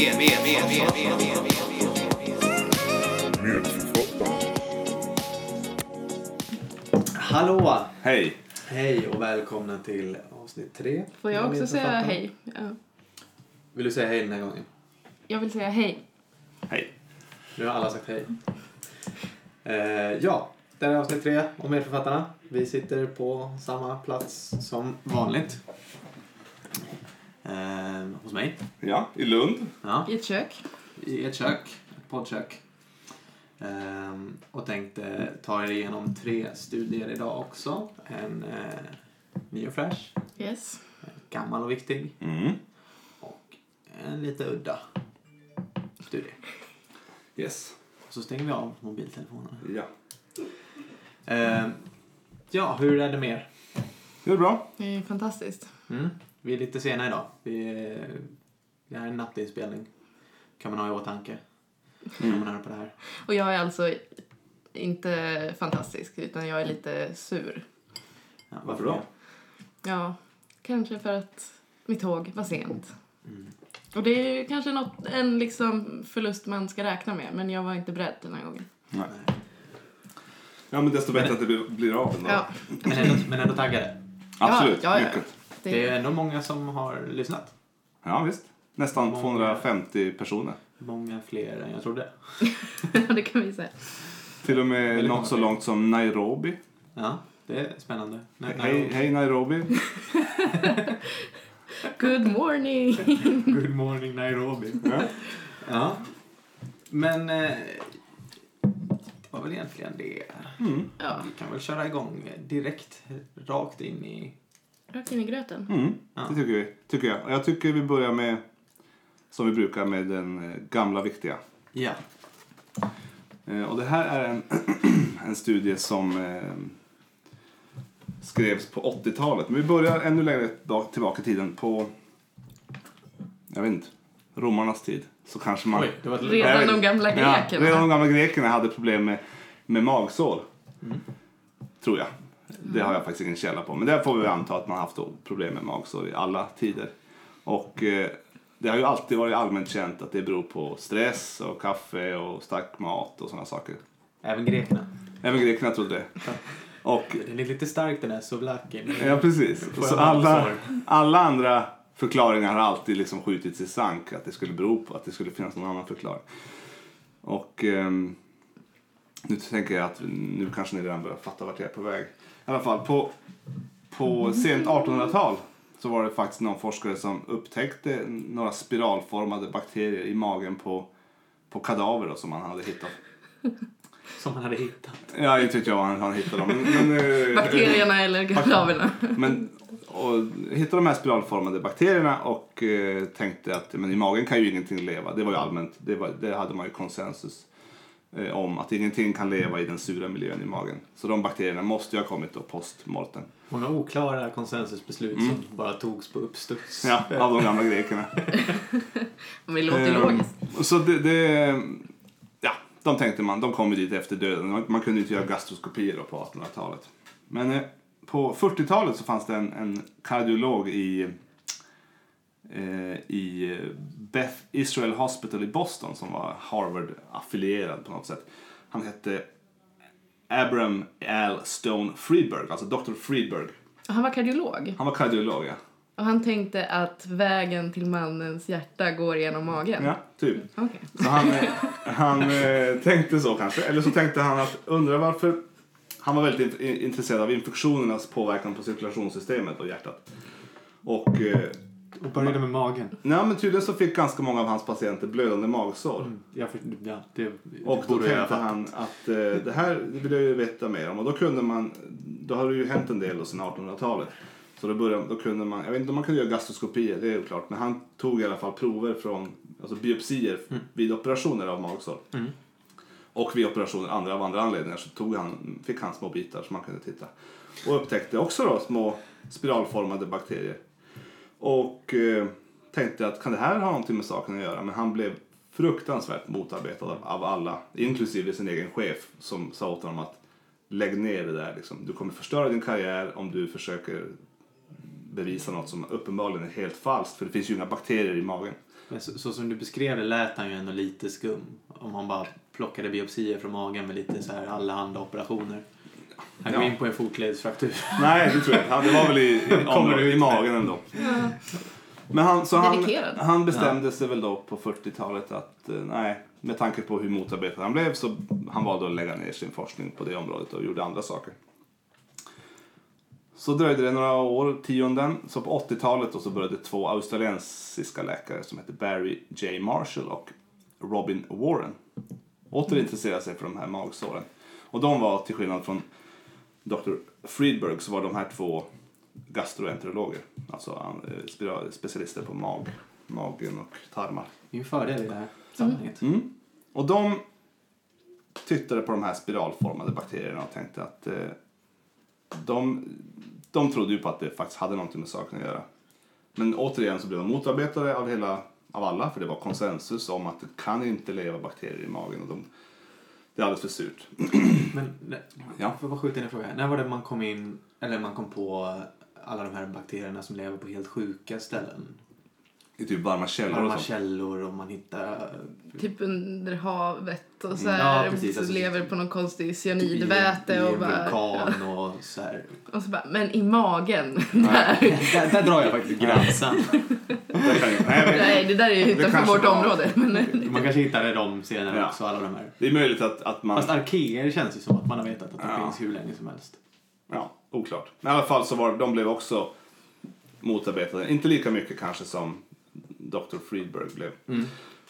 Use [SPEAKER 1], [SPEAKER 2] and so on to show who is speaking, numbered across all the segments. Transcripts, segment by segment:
[SPEAKER 1] med, med, med, med, med.
[SPEAKER 2] Hallå!
[SPEAKER 3] Hej!
[SPEAKER 2] Hej och välkomna till avsnitt tre.
[SPEAKER 4] Får jag också säga hej? Ja.
[SPEAKER 2] Vill du säga hej den här gången?
[SPEAKER 4] Jag vill säga hej.
[SPEAKER 3] Hej.
[SPEAKER 2] Nu har alla sagt hej. Eh, ja, det här är avsnitt tre om Medförfattarna. Vi sitter på samma plats som vanligt. Eh, hos mig.
[SPEAKER 3] Ja, i Lund.
[SPEAKER 2] Ja,
[SPEAKER 4] I ett kök.
[SPEAKER 2] i ett kök, ett poddkök. Eh, och tänkte ta er igenom tre studier idag också. En eh, ny och fräsch,
[SPEAKER 4] Yes.
[SPEAKER 2] en gammal och viktig
[SPEAKER 3] Mm.
[SPEAKER 2] och en lite udda studie.
[SPEAKER 3] Yes.
[SPEAKER 2] Och så stänger vi av mobiltelefonerna.
[SPEAKER 3] Ja.
[SPEAKER 2] Eh, ja, hur är det med er?
[SPEAKER 3] Det är bra.
[SPEAKER 4] Det är fantastiskt.
[SPEAKER 2] Mm. Vi är lite sena idag. Vi, det här är en nattinspelning. Kan man ha i åtanke. När man hör på det här.
[SPEAKER 4] Och jag är alltså inte fantastisk, utan jag är lite sur.
[SPEAKER 2] Ja,
[SPEAKER 3] Varför då?
[SPEAKER 4] Ja, kanske för att mitt tåg var sent.
[SPEAKER 2] Mm.
[SPEAKER 4] Och det är ju kanske något, en liksom förlust man ska räkna med, men jag var inte beredd den här gången.
[SPEAKER 3] Nej. Ja, men desto bättre att det blir, blir av ändå.
[SPEAKER 4] Ja,
[SPEAKER 2] Men, ändå, men ändå taggade.
[SPEAKER 3] Absolut.
[SPEAKER 4] Ja, ja, ja.
[SPEAKER 3] Mycket.
[SPEAKER 2] Det
[SPEAKER 4] det,
[SPEAKER 2] är ändå många som har lyssnat.
[SPEAKER 3] Ja, visst. Nästan
[SPEAKER 2] Många.
[SPEAKER 3] 250 personer.
[SPEAKER 2] Många fler än jag trodde.
[SPEAKER 4] det kan vi säga.
[SPEAKER 3] Till och med
[SPEAKER 2] Väldigt
[SPEAKER 3] något så
[SPEAKER 2] fler.
[SPEAKER 3] långt som Nairobi.
[SPEAKER 2] Ja, det är spännande.
[SPEAKER 3] Hej, hej Nairobi.
[SPEAKER 4] Good morning!
[SPEAKER 2] Good morning Nairobi.
[SPEAKER 3] Ja.
[SPEAKER 2] Ja. Men eh, det var väl egentligen det.
[SPEAKER 3] Mm.
[SPEAKER 4] Ja,
[SPEAKER 2] Vi kan väl köra igång direkt, rakt in i...
[SPEAKER 4] rakt in i gröten.
[SPEAKER 3] Mm.
[SPEAKER 2] Ja.
[SPEAKER 3] Det tycker, vi, tycker jag. Och jag tycker vi börjar med, som vi brukar, med den eh, gamla viktiga.
[SPEAKER 2] Ja.
[SPEAKER 3] Eh, Och det här är en, en studie som eh, skrevs på 80-talet. Men vi börjar ännu längre tillbaka i tiden på, jag vet inte, romarnas tid. Så kanske man...
[SPEAKER 2] Oj, det var ett...
[SPEAKER 4] Redan de gamla
[SPEAKER 3] Ja,
[SPEAKER 4] grekerna.
[SPEAKER 3] redan de gamla grekerna hade problem med, med magsår. Tror jag. Det har jag faktiskt ingen källa på. Men där får vi anta att man haft problem med magsår i alla tider. Och eh, det har ju alltid varit allmänt känt att det beror på stress och kaffe och stark mat och sådana saker.
[SPEAKER 2] Även grekerna.
[SPEAKER 3] Även grekerna trodde det. Och,
[SPEAKER 2] Den är lite stark den här souvlakin.
[SPEAKER 3] ja, precis. Så alla, alla andra förklaringar har alltid liksom skjutits i sank. Att det skulle bero på att det skulle finnas någon annan förklaring. Och ehm, nu tänker jag att nu kanske ni redan börjar fatta vart jag är på väg. I alla fall på, på sent 1800-tal så var det faktiskt någon forskare som upptäckte några spiralformade bakterier i magen på, på kadaver då, som man hade hittat.
[SPEAKER 2] Som han hade hittat.
[SPEAKER 3] Ja, inte vet jag var han, han hittade dem. Men, men, eh,
[SPEAKER 4] Bakterierna eller kadaverna.
[SPEAKER 3] Men och hittade de här spiralformade bakterierna och eh, tänkte att men i magen kan ju ingenting leva. Det var ju allmänt, det, var, det hade man ju konsensus eh, om att ingenting kan leva i den sura miljön i magen. Så de bakterierna måste ju ha kommit då post mortem.
[SPEAKER 2] Många oklara konsensusbeslut som bara togs på uppstuds.
[SPEAKER 3] Ja, av de gamla grekerna.
[SPEAKER 4] Men det låter
[SPEAKER 3] Eh,
[SPEAKER 4] logiskt.
[SPEAKER 3] Så det, det, ja, de tänkte man, de kom ju dit efter döden. Man, man kunde inte göra gastroskopier då på 1800-talet. Men eh, på 40-talet så fanns det en, en kardiolog i, i Beth Israel Hospital i Boston som var Harvard-affilierad på något sätt. Han hette Abram Al Stone Friedberg, alltså Dr. Friedberg.
[SPEAKER 4] Han var kardiolog.
[SPEAKER 3] Han var kardiolog, ja.
[SPEAKER 4] Och han tänkte att vägen till mannens hjärta går genom magen.
[SPEAKER 3] Ja, typ.
[SPEAKER 4] Okej.
[SPEAKER 3] Så han, eh, han eh, tänkte så kanske. Eller så tänkte han att undra varför han var väldigt in- intresserad av infektionernas påverkan på cirkulationssystemet och hjärtat. Och eh,
[SPEAKER 2] Och började med magen.
[SPEAKER 3] nej, men tydligen så fick ganska många av hans patienter blödande magsår.
[SPEAKER 2] Jag för, ja, det, det
[SPEAKER 3] Och då
[SPEAKER 2] jag
[SPEAKER 3] tänkte
[SPEAKER 2] ha
[SPEAKER 3] han att eh, det här vill jag ju veta mer om. Och då kunde man, då har det ju hänt en del då sedan 1800-talet. Så då, började, då kunde man, jag vet inte om man kunde göra gastroskopier, det är oklart. Men han tog i alla fall prover från, alltså biopsier vid operationer av magsår.
[SPEAKER 2] Mm.
[SPEAKER 3] Och vid operationer andra av andra anledningar så tog han, fick han små bitar som man kunde titta. Och upptäckte också då små spiralformade bakterier. Och eh, tänkte att kan det här ha någonting med saken att göra? Men han blev fruktansvärt motarbetad av, av alla, inklusive sin egen chef som sa åt honom att lägg ner det där. Liksom. Du kommer förstöra din karriär om du försöker bevisa något som uppenbarligen är helt falskt. För det finns ju inga bakterier i magen.
[SPEAKER 2] Men så, så som du beskrev det lät han ju ändå lite skum. Om han bara plockade biopsier från magen med lite så här allehanda operationer. Han går
[SPEAKER 3] Ja.
[SPEAKER 2] in på en fotledsfraktur.
[SPEAKER 3] Nej, det tror jag inte. Han- Det var väl i, i,
[SPEAKER 2] Kommer ut.
[SPEAKER 3] i magen ändå. Men han, så han, han bestämde sig väl då på 40-talet att eh, nej, med tanke på hur motarbetad han blev så han valde att lägga ner sin forskning på det området och gjorde andra saker. Så dröjde det några år, tionden, så på 80-talet då så började två australiensiska läkare som heter Barry J. Marshall och Robin Warren åter intressera sig för de här magsåren. Och de var, till skillnad från Dr. Friedberg, så var de här två gastroenterologer. Alltså eh, specialister på mag, magen och tarmar.
[SPEAKER 2] Det är ju en fördel i det här sammanhanget.
[SPEAKER 3] Mm. Och de tittade på de här spiralformade bakterierna och tänkte att eh, de, de trodde ju på att det faktiskt hade någonting med saken att göra. Men återigen så blev de motarbetade av, hela, av alla för det var konsensus om att det kan inte leva bakterier i magen och de, det är alldeles för surt.
[SPEAKER 2] Men nej,
[SPEAKER 3] Ja.
[SPEAKER 2] får bara skjuta in en fråga? När var det man kom in, eller man kom på alla de här bakterierna som lever på helt sjuka ställen?
[SPEAKER 3] I typ varma källor och
[SPEAKER 2] Varma
[SPEAKER 3] sånt.
[SPEAKER 2] källor och man hittar...
[SPEAKER 4] Typ under havet och så
[SPEAKER 2] Mm.
[SPEAKER 4] här.
[SPEAKER 2] Ja, precis,
[SPEAKER 4] så
[SPEAKER 2] alltså,
[SPEAKER 4] lever på någon konstig
[SPEAKER 2] i,
[SPEAKER 4] cyanidväte
[SPEAKER 2] i
[SPEAKER 4] och
[SPEAKER 2] en vulkan och så här.
[SPEAKER 4] Och så bara, men i magen. där.
[SPEAKER 2] Där, där drar jag faktiskt gränsen.
[SPEAKER 3] Det nej,
[SPEAKER 4] det där är ju
[SPEAKER 3] Det
[SPEAKER 4] utanför vårt
[SPEAKER 3] var-
[SPEAKER 4] område. Men,
[SPEAKER 2] Man kanske hittade dem senare
[SPEAKER 3] Ja.
[SPEAKER 2] också, alla de här.
[SPEAKER 3] Det är möjligt att, att man...
[SPEAKER 2] Fast arkeer känns ju som att man har vetat att de
[SPEAKER 3] Ja.
[SPEAKER 2] finns hur länge som helst.
[SPEAKER 3] Ja, oklart. Men i alla fall så var de blev också motarbetade. Inte lika mycket kanske som Dr. Friedberg blev.
[SPEAKER 2] Mm.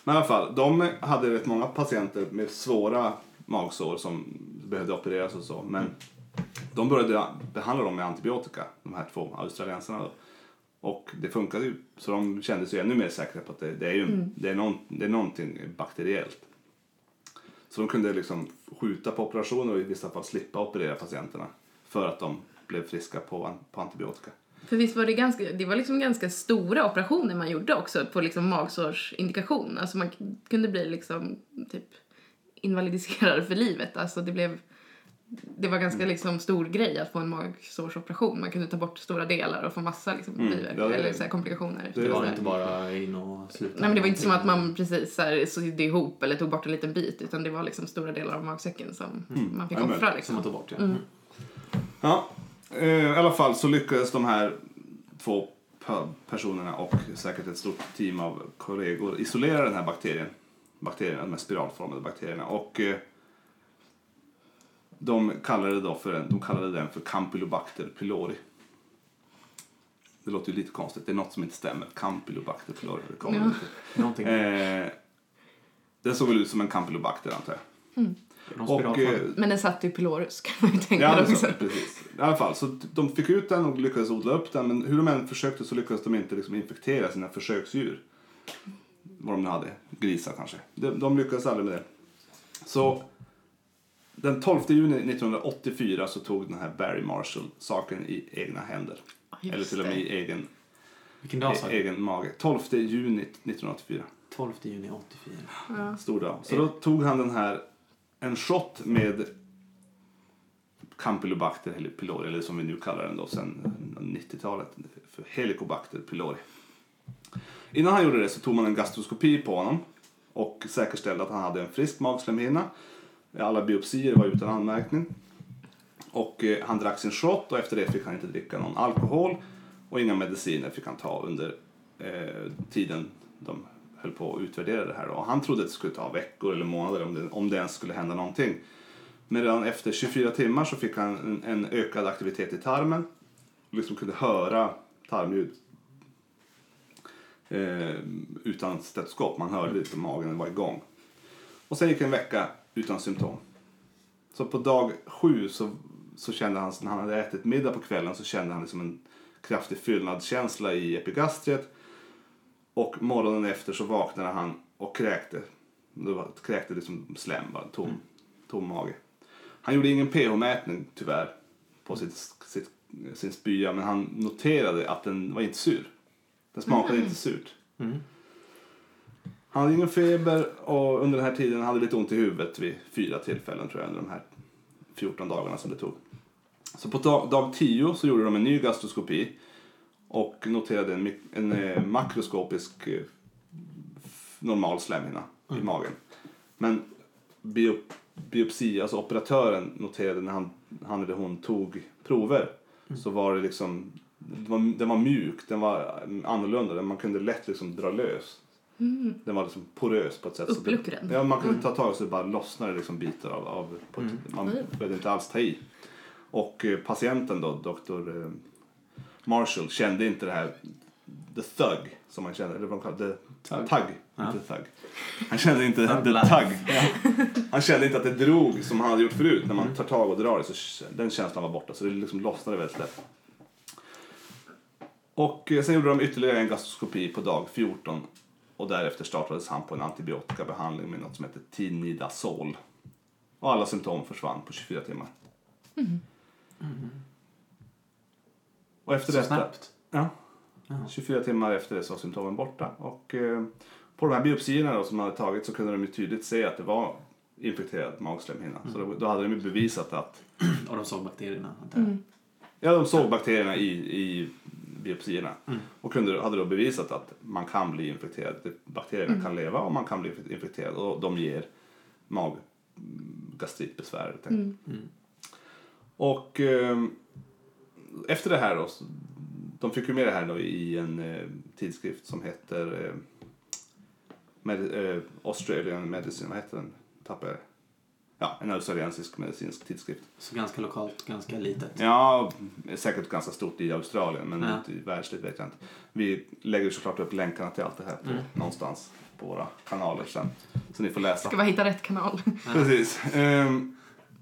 [SPEAKER 3] Men i alla fall, de hade rätt många patienter med svåra magsår som behövde opereras och så. Men de började behandla dem med antibiotika, de här två australiensarna då. Och det funkade ju. Så de kände sig ännu mer säkra på att det, det är, ju, det är, någon, det är någonting bakteriellt. Så de kunde liksom skjuta på operationer och i vissa fall slippa operera patienterna. För att de blev friska på, på antibiotika.
[SPEAKER 4] För visst var det ganska, det var liksom ganska stora operationer man gjorde också på liksom magsårsindikation. Alltså man kunde bli liksom typ invalidiserad för livet. Alltså det blev, det var ganska liksom stor grej att få en magsårsoperation. Man kunde ta bort stora delar och få massa liksom
[SPEAKER 3] Mm,
[SPEAKER 4] biverkningar, eller så här komplikationer.
[SPEAKER 3] det
[SPEAKER 2] var inte bara in och sluta.
[SPEAKER 4] Nej men det var inte som att man precis så här, sydde ihop eller tog bort en liten bit utan det var liksom stora delar av magsäcken som man fick
[SPEAKER 3] Ja,
[SPEAKER 4] offra
[SPEAKER 2] Som
[SPEAKER 4] liksom.
[SPEAKER 2] man tog bort, ja.
[SPEAKER 4] Mm.
[SPEAKER 3] Ja, eh, i alla fall så lyckades de här två pe- personerna och säkert ett stort team av kollegor isolera den här bakterien. Bakterierna, de här spiralformade bakterierna. Och eh, de kallade, då för en, de kallade den för Campylobacter pylori. Det låter ju lite konstigt, det är något som inte stämmer. Campylobacter pylori. Det kommer
[SPEAKER 4] Ja.
[SPEAKER 3] inte. Eh, den såg väl ut som en Campylobacter antar jag.
[SPEAKER 2] Någon
[SPEAKER 3] Och, eh,
[SPEAKER 4] Men den satt ju pylorus kan man ju tänka
[SPEAKER 3] Ja,
[SPEAKER 4] också.
[SPEAKER 3] så, precis. I alla fall, så de fick ut den och lyckades odla upp den. Men hur de än försökte så lyckades de inte liksom infektera sina försöksdjur. Vad de nu hade, grisar kanske. De, de lyckades aldrig med det. Så den 12 juni 1984 så tog den här Barry Marshall saken i egna händer.
[SPEAKER 4] Just
[SPEAKER 3] Eller till och med
[SPEAKER 4] det.
[SPEAKER 3] i egen,
[SPEAKER 2] Vilken dag
[SPEAKER 3] e- egen mage. 12 juni 1984.
[SPEAKER 2] 12 juni 84.
[SPEAKER 4] Ja.
[SPEAKER 3] Stor dag. Så då tog han den här, en shot med Campylobacter eller pylori, eller som vi nu kallar den då sen 90-talet, för Helicobacter pylori. Innan han gjorde det så tog man en gastroskopi på honom och säkerställde att han hade en frisk magslemhinna. Alla biopsier var utan anmärkning. Och eh, han drack sin shot och efter det fick han inte dricka någon alkohol och inga mediciner fick han ta under eh, tiden de höll på att utvärdera det här. Och han trodde att det skulle ta veckor eller månader om det, om det ens skulle hända någonting. Men redan efter 24 timmar så fick han en, en ökad aktivitet i tarmen. Och liksom kunde höra tarmljud. Eh, utan stetoskop. Man hörde lite magen var igång. Och sen gick en vecka utan symptom. Så på dag sju så, så kände han, när han hade ätit middag på kvällen så kände han liksom en kraftig fyllnadskänsla i epigastriet. Och morgonen efter så vaknade han och kräkte. Det var, kräkte liksom slem, bara tom, tom mage. Han gjorde ingen pH-mätning tyvärr på sitt, sitt, sin spya men han noterade att den var inte sur. Den smakade inte surt.
[SPEAKER 2] Mm.
[SPEAKER 3] Han hade ingen feber och under den här tiden hade lite ont i huvudet vid fyra tillfällen tror jag under de här 14 dagarna som det tog. Så på dag 10 så gjorde de en ny gastroskopi och noterade en, en eh, makroskopisk eh, normal slemhinna i magen. Men biop, biopsi, alltså operatören noterade när han, han eller hon tog prover så var det liksom den var, den var mjuk, den var annorlunda, den man kunde lätt liksom dra lös. Den var liksom porös på ett sätt. så det-
[SPEAKER 4] Uppluckren.
[SPEAKER 3] Ja, man kunde ta tag och så bara lossnade det liksom bitar av, av på ett, man
[SPEAKER 4] Oj.
[SPEAKER 3] behövde inte alls ta i. Och eh, patienten då, Dr. Marshall, kände inte det här the thug som man kände, eller vad man kallar det,
[SPEAKER 2] Tug.
[SPEAKER 3] tug,
[SPEAKER 2] Ja.
[SPEAKER 3] inte thug. Han kände inte the tug. Han kände inte att det drog som han hade gjort förut. När man tar tag och drar det så den känslan var borta så det liksom lossnade väldigt lätt. Och eh, sen gjorde de ytterligare en gastroskopi på dag 14 och därefter startades han på en antibiotikabehandling med något som heter Tinidazol. Och alla symptom försvann på 24 timmar. Och efter
[SPEAKER 2] Så
[SPEAKER 3] detta,
[SPEAKER 2] snabbt.
[SPEAKER 3] Ja.
[SPEAKER 2] Ja.
[SPEAKER 3] 24 timmar efter det så var symptomen borta. Och eh, på de här biopsierna då, som de hade tagit så kunde de ju tydligt se att det var infekterad magslemhinna. Så då, då hade de ju bevisat att
[SPEAKER 2] Och de såg bakterierna. antar jag.
[SPEAKER 3] Ja, de såg bakterierna i, i biopsierna
[SPEAKER 2] Mm.
[SPEAKER 3] och kunde, hade då bevisat att man kan bli infekterad. Bakterierna kan leva och man kan bli infekterad och de ger maggastritbesvär. helt enkelt.
[SPEAKER 2] Mm.
[SPEAKER 3] Och ehm, efter det här då, de fick ju med det här då i en eh, tidskrift som heter eh, med, eh, Australian Medicine, vad heter den? Det? Ja, en australiensisk medicinsk tidskrift.
[SPEAKER 2] Så ganska lokalt, ganska litet.
[SPEAKER 3] Ja, säkert ganska stort i Australien men
[SPEAKER 2] Ja.
[SPEAKER 3] inte världsligt vet jag inte. Vi lägger såklart upp länkarna till allt det här på,
[SPEAKER 2] Mm.
[SPEAKER 3] någonstans på våra kanaler sen. Så ni får läsa.
[SPEAKER 4] Ska bara hitta rätt kanal.
[SPEAKER 3] Precis. Ehm,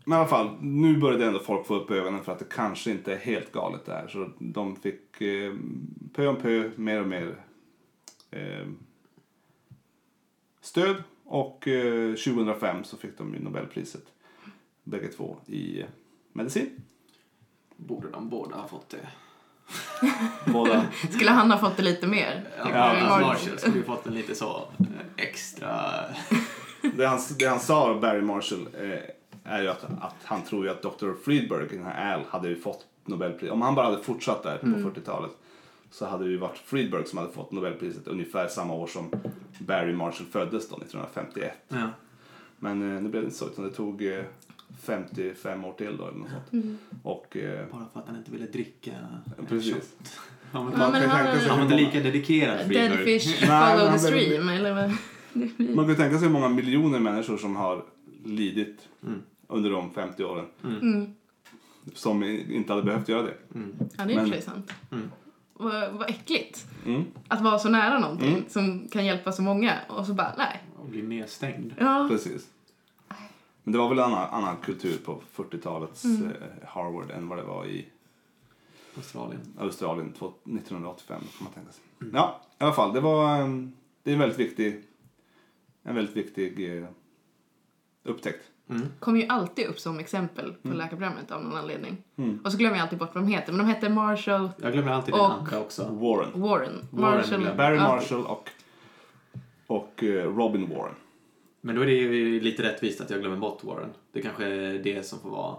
[SPEAKER 3] men i alla fall, nu började ändå folk få upp ögonen för att det kanske inte är helt galet det här. Så de fick eh, pö om pö mer och mer ehm, stöd. Och eh, 2005 så fick de ju Nobelpriset. Bägge två i medicin.
[SPEAKER 2] Borde de båda ha fått det?
[SPEAKER 3] Båda.
[SPEAKER 4] Skulle han ha fått det lite mer?
[SPEAKER 3] Ja,
[SPEAKER 2] Marshall skulle ju fått en lite så eh, extra...
[SPEAKER 3] Det han, det han sa, Barry Marshall, eh, är ju att, att han tror ju att Dr. Friedberg, den här Al, hade ju fått Nobelpris. Om han bara hade fortsatt där på 40-talet så hade det ju varit Friedberg som hade fått Nobelpriset ungefär samma år som Barry Marshall föddes då, 1951.
[SPEAKER 2] Ja.
[SPEAKER 3] Men eh, nu blev det inte så, utan det tog eh, 55 år till då eller något sånt. Och eh,
[SPEAKER 2] Bara för att han inte ville dricka.
[SPEAKER 3] precis.
[SPEAKER 2] shot. Han var,
[SPEAKER 4] Ja, men han-
[SPEAKER 2] han inte lika dedikerad
[SPEAKER 4] Dead
[SPEAKER 2] Friedberg.
[SPEAKER 4] fish follow the stream, eller vad?
[SPEAKER 3] Man kan tänka sig hur många miljoner människor som har lidit
[SPEAKER 2] Mm.
[SPEAKER 3] under de 50 åren
[SPEAKER 4] Mm.
[SPEAKER 3] som i- inte hade behövt göra det.
[SPEAKER 2] Mm.
[SPEAKER 4] Ja, det är
[SPEAKER 3] Men-
[SPEAKER 4] sant.
[SPEAKER 2] Mm.
[SPEAKER 4] Vad, vad äckligt.
[SPEAKER 3] Mm.
[SPEAKER 4] Att vara så nära någonting
[SPEAKER 3] Mm.
[SPEAKER 4] som kan hjälpa så många och så bara, nej.
[SPEAKER 2] Och bli nedstängd.
[SPEAKER 4] Ja.
[SPEAKER 3] Precis. Men det var väl en annan, annan kultur på 40-talets
[SPEAKER 4] Mm.
[SPEAKER 3] eh, Harvard än vad det var i
[SPEAKER 2] Australien.
[SPEAKER 3] Australien två- 1985 kan man tänka sig. Ja, i alla fall. Det var en, det är en väldigt viktig, en väldigt viktig eh, upptäckt.
[SPEAKER 2] Mm.
[SPEAKER 4] Kommer ju alltid upp som exempel på
[SPEAKER 3] Mm.
[SPEAKER 4] läkarprogrammet av någon anledning.
[SPEAKER 3] Mm.
[SPEAKER 4] Och så glömmer jag alltid bort vad de heter. Men de heter Marshall
[SPEAKER 2] Jag glömmer alltid den
[SPEAKER 4] Och-
[SPEAKER 2] andra också.
[SPEAKER 3] Warren.
[SPEAKER 4] Warren.
[SPEAKER 2] Warren
[SPEAKER 4] Marshall.
[SPEAKER 2] glömmer.
[SPEAKER 3] Barry. Marshall och, och eh, Robin Warren.
[SPEAKER 2] Men då är det ju lite rättvist att jag glömmer bort Warren. Det kanske är det som får vara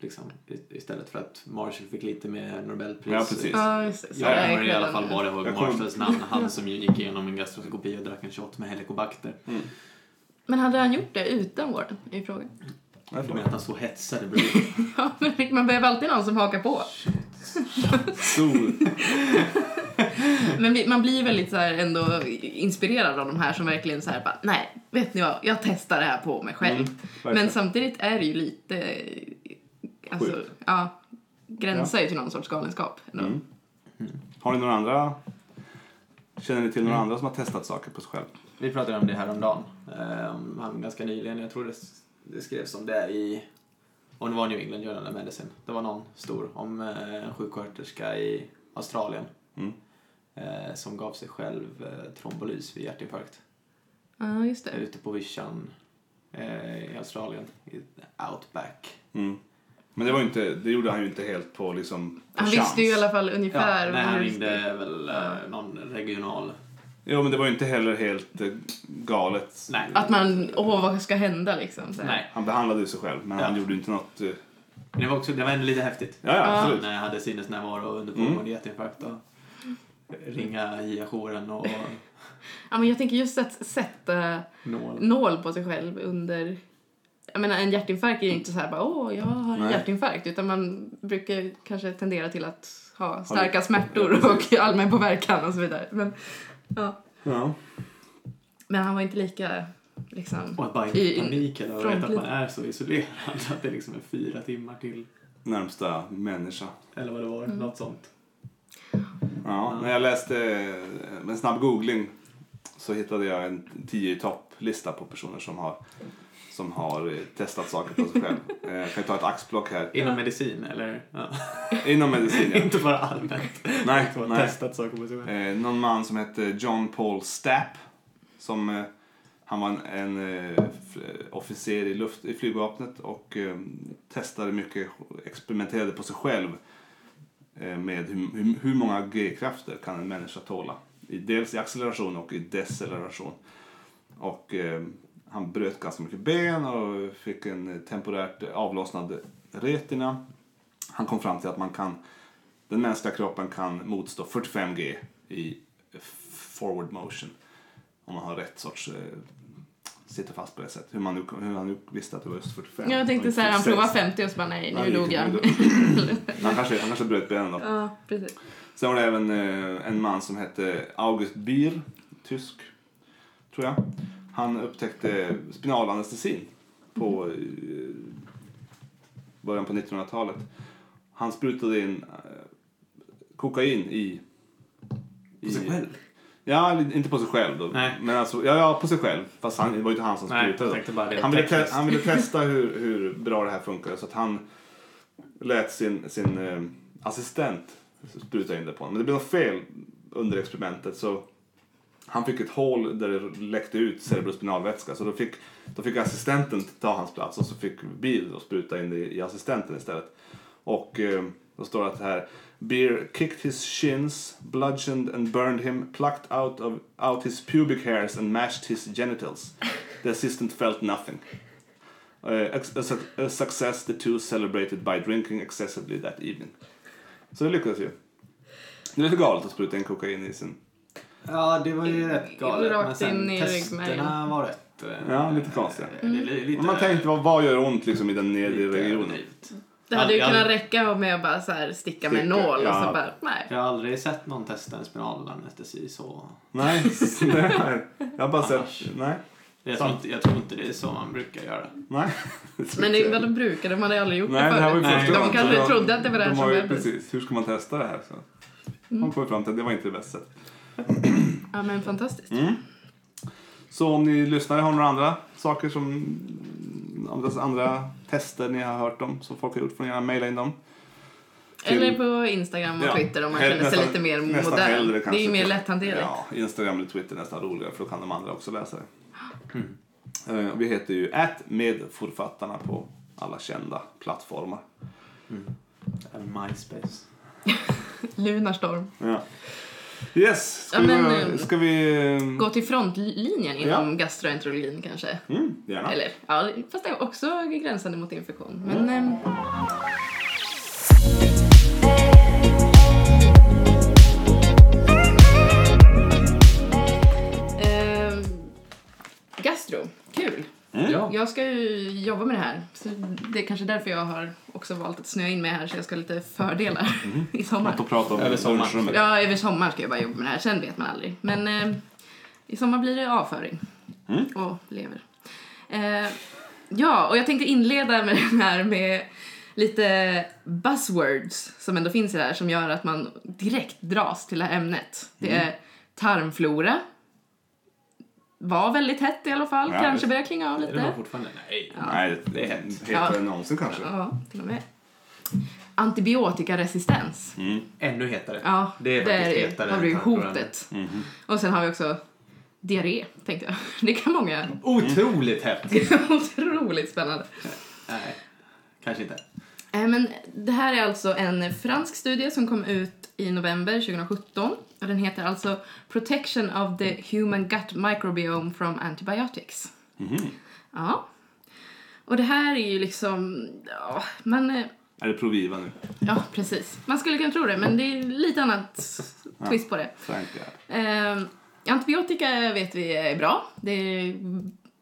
[SPEAKER 2] liksom, istället för att Marshall fick lite mer Nobelpris.
[SPEAKER 3] Ja, precis.
[SPEAKER 4] Ja, just det. Så
[SPEAKER 2] Jag kommer i alla fall bara ihåg Marshalls namn. Han som ju gick igenom en gastroskopi och drack en shot med helikobakter.
[SPEAKER 4] Men hade han gjort det utan Warren? I frågan.
[SPEAKER 2] Du
[SPEAKER 3] för-
[SPEAKER 2] menar att han så hetsade bredvid?
[SPEAKER 4] Ja, men man behöver alltid någon som hakar på. Men man blir väldigt så här ändå inspirerad av de här som verkligen så här bara, nej, vet ni vad, jag testar det här på mig själv.
[SPEAKER 3] Mm.
[SPEAKER 4] Men samtidigt är det ju lite, alltså,
[SPEAKER 3] Sjukt.
[SPEAKER 4] ja, gränsar ju till någon sorts galenskap. ändå.
[SPEAKER 3] Mm. Har ni några andra? Känner ni till några andra som har testat saker på sig själv?
[SPEAKER 2] Vi pratade om det här om dagen. Um, han ganska nyligen. Jag tror det, det skrevs om det i om det var New England Journal of Medicine. Det var någon stor om eh, en sjuksköterska i Australien
[SPEAKER 3] Mm.
[SPEAKER 2] eh, som gav sig själv eh, trombolys vid hjärtinfarkt.
[SPEAKER 4] Ja, just det.
[SPEAKER 2] Ute på vischan i Australien, i outback.
[SPEAKER 3] Mm. Men det, var ju inte, det gjorde han ju inte helt på, liksom, på
[SPEAKER 4] Han
[SPEAKER 3] chans.
[SPEAKER 4] visste ju i alla fall
[SPEAKER 2] Ja,
[SPEAKER 4] ungefär
[SPEAKER 2] nej, han ringde väl eh, någon regional...
[SPEAKER 3] Jo, men det var ju inte heller helt eh, galet.
[SPEAKER 2] Nej.
[SPEAKER 4] Att man, åh vad ska hända liksom. Så här.
[SPEAKER 2] Nej,
[SPEAKER 3] Han behandlade ju sig själv, men
[SPEAKER 2] Ja.
[SPEAKER 3] han gjorde ju inte något... eh,
[SPEAKER 2] men det var, också, det var ändå lite häftigt.
[SPEAKER 3] Ja, ja, absolut.
[SPEAKER 2] Han eh, hade sinnesnärvaro under
[SPEAKER 3] Mm.
[SPEAKER 2] pågående hjärtinfarkt. Och, ringa Gia-jouren och
[SPEAKER 4] Ja, men jag tänker just att sätta
[SPEAKER 2] nål.
[SPEAKER 4] nål på sig själv under... Jag menar, en hjärtinfarkt är ju inte så här bara åh, jag har en
[SPEAKER 3] Nej.
[SPEAKER 4] hjärtinfarkt. Utan man brukar kanske tendera till att ha starka smärtor och allmän påverkan och så vidare. Men, ja.
[SPEAKER 3] Ja.
[SPEAKER 4] men han var inte lika liksom...
[SPEAKER 2] Och att bara
[SPEAKER 4] I- i-
[SPEAKER 2] panik eller och veta att man är så isolerad att det liksom är fyra timmar till.
[SPEAKER 3] Närmsta människa.
[SPEAKER 2] Eller vad det var,
[SPEAKER 4] Mm.
[SPEAKER 2] något sånt.
[SPEAKER 3] Ja, när jag läste eh, med en snabb googling så hittade jag en 10 i topp-lista på personer som har, som har eh, testat saker på sig själv. Eh, Jag kan ta ett axplock här.
[SPEAKER 2] Inom medicin eller? Ja.
[SPEAKER 3] Inom medicin, ja.
[SPEAKER 2] inte bara allmänt.
[SPEAKER 3] Nej,
[SPEAKER 2] Som har
[SPEAKER 3] nej.
[SPEAKER 2] testat saker på sig själv.
[SPEAKER 3] Eh, någon man som hette John Paul Stapp. Som, eh, han var en, en eh, officer i, luft, i flygvapnet och eh, testade mycket, experimenterade på sig själv eh, med hur, hur, hur många G-krafter kan en människa tåla. I, dels i acceleration och i deceleration. Och eh, han bröt ganska mycket ben och fick en temporärt avlossnad retina. Han kom fram till att man kan den mänskliga kroppen kan motstå 45 G i forward motion. Om man har rätt sorts... Eh, sitter fast på det sättet. Hur, man nu, hur han nu visste att det var just 45.
[SPEAKER 4] Jag tänkte så här, han
[SPEAKER 3] 46.
[SPEAKER 4] provar 50 och så bara nej, nu dog
[SPEAKER 3] inte. han, kanske, han kanske bröt benen då.
[SPEAKER 4] ja, precis.
[SPEAKER 3] Sen var det även eh, en man som hette August Bier, tysk, tror jag. Han upptäckte spinalanestesin på eh, början på 1900-talet. Han sprutade in eh, kokain i...
[SPEAKER 2] På sig själv?
[SPEAKER 3] Ja, inte på sig själv då.
[SPEAKER 2] Nej.
[SPEAKER 3] Men alltså, ja, ja, på sig själv. Fast han, det var ju inte han som sprutade. Han ville, te- han ville testa hur, hur bra det här funkar så att han lät sin, sin eh, assistent spruta in det på honom. Men det blev något fel under experimentet så han fick ett hål där det läckte ut cerebrospinalvätska så då fick, då fick assistenten ta hans plats och så fick Bill då spruta in det i assistenten istället. Och eh, då står det att här Beer kicked his shins, bludgeoned and burned him, plucked out, of, out his pubic hairs and mashed his genitals. The assistant felt nothing. Uh, a, a a success the two celebrated by drinking excessively that evening. Så det lyckades ju. Det är lite galet att spruta in kokain i sin...
[SPEAKER 2] Ja, det var ju rätt galet.
[SPEAKER 4] Rakt
[SPEAKER 2] Men sen
[SPEAKER 4] in i
[SPEAKER 2] testerna
[SPEAKER 4] ryggmärgen.
[SPEAKER 2] var rätt... eh,
[SPEAKER 3] Ja, lite konstiga.
[SPEAKER 2] det lite,
[SPEAKER 3] Och man tänkte, vad, vad gör ont liksom i den nedre
[SPEAKER 2] lite
[SPEAKER 3] regionen?
[SPEAKER 4] Det hade ju
[SPEAKER 2] Ja,
[SPEAKER 4] kunnat räcka med att bara så här sticka med en
[SPEAKER 3] Sticka,
[SPEAKER 4] nål och
[SPEAKER 3] ja.
[SPEAKER 4] så bara, nej.
[SPEAKER 2] Jag har aldrig sett någon testa en spinalanestesi så...
[SPEAKER 3] Nej, det här. Jag har bara
[SPEAKER 2] Annars.
[SPEAKER 3] sett... Nej.
[SPEAKER 2] Jag tror, inte, jag tror inte det är så man brukar göra.
[SPEAKER 3] Nej.
[SPEAKER 4] Men det, vad de brukade, de hade aldrig gjort
[SPEAKER 3] Nej,
[SPEAKER 4] det
[SPEAKER 3] det här var ju
[SPEAKER 4] förut.
[SPEAKER 3] första
[SPEAKER 4] De kanske trodde att det var det här
[SPEAKER 3] de
[SPEAKER 4] som
[SPEAKER 3] ju,
[SPEAKER 4] behövdes.
[SPEAKER 3] Precis, hur ska man testa det här? Så. De kom fram till att det var inte det bästa sättet.
[SPEAKER 4] Ja men fantastiskt.
[SPEAKER 3] Mm. Så om ni lyssnare har några andra saker som andra, andra tester ni har hört om som folk har gjort får ni gärna mejla in dem. till-
[SPEAKER 4] Eller på Instagram och
[SPEAKER 3] Ja,
[SPEAKER 4] Twitter om man känner sig
[SPEAKER 3] nästan-
[SPEAKER 4] lite mer modern. Det är ju mer lätthanterligt.
[SPEAKER 3] Ja, Instagram eller Twitter är nästan roligare för då kan de andra också läsa det.
[SPEAKER 2] Mm.
[SPEAKER 3] Eh, och vi heter ju at medförfattarna på alla kända plattformar.
[SPEAKER 2] Även MySpace.
[SPEAKER 3] Mm.
[SPEAKER 4] Lunarstorm.
[SPEAKER 3] Ja. Yes, ska
[SPEAKER 4] Ja,
[SPEAKER 3] vi...
[SPEAKER 4] men,
[SPEAKER 3] börja-
[SPEAKER 4] eh,
[SPEAKER 3] ska vi eh,
[SPEAKER 4] Gå till frontlinjen
[SPEAKER 3] Ja.
[SPEAKER 4] inom gastroenterologin kanske.
[SPEAKER 3] mm, gärna.
[SPEAKER 4] Eller, ja, fast det är också gränsande mot infektion. Men, ehm, ehm, gastro, kul.
[SPEAKER 3] Mm.
[SPEAKER 2] Ja.
[SPEAKER 4] Jag ska ju jobba med det här. Så det är kanske därför jag har också valt att snöa in mig här så jag ska ha lite fördelar i sommar.
[SPEAKER 3] Att få prata om
[SPEAKER 2] Över sommaren.
[SPEAKER 4] Ja, över sommar ska jag bara jobba med det här. Sen vet man aldrig. Men eh, i sommar blir det avföring.
[SPEAKER 3] Mm.
[SPEAKER 4] Och lever. Eh, ja, och jag tänkte inleda med den här med lite buzzwords som ändå finns i det här som gör att man direkt dras till det här ämnet. Det
[SPEAKER 3] Mm.
[SPEAKER 4] är tarmflora. Var väldigt hett i alla fall.
[SPEAKER 3] Ja,
[SPEAKER 4] Kanske börjar klinga av
[SPEAKER 2] Är det
[SPEAKER 4] lite.
[SPEAKER 2] nog fortfarande? Nej.
[SPEAKER 3] Nej, det
[SPEAKER 2] är hett.
[SPEAKER 3] hetare
[SPEAKER 4] Ja.
[SPEAKER 3] än någonsin kanske.
[SPEAKER 4] Ja, till och med. Antibiotikaresistens.
[SPEAKER 3] Mm.
[SPEAKER 2] Ännu hetare.
[SPEAKER 4] Ja,
[SPEAKER 2] Det är
[SPEAKER 4] där
[SPEAKER 2] faktiskt
[SPEAKER 4] är,
[SPEAKER 2] hetare
[SPEAKER 4] har vi hotet.
[SPEAKER 3] Mhm.
[SPEAKER 4] Och sen har vi också diarré, tänkte jag. Det kan många...
[SPEAKER 2] Otroligt hett.
[SPEAKER 4] Otroligt spännande.
[SPEAKER 2] Nej, kanske inte.
[SPEAKER 4] Eh, Men det här är alltså en fransk studie som kom ut i november 2017. Och den heter alltså Protection of the Human Gut Microbiome from Antibiotics.
[SPEAKER 3] Mhm.
[SPEAKER 4] Ja. Och det här är ju liksom... Ja, man, eh,
[SPEAKER 3] Är det Proviva nu?
[SPEAKER 4] Ja, precis. Man skulle kunna tro det, men det är lite annat twist på det. Eh, antibiotika vet vi är bra. Det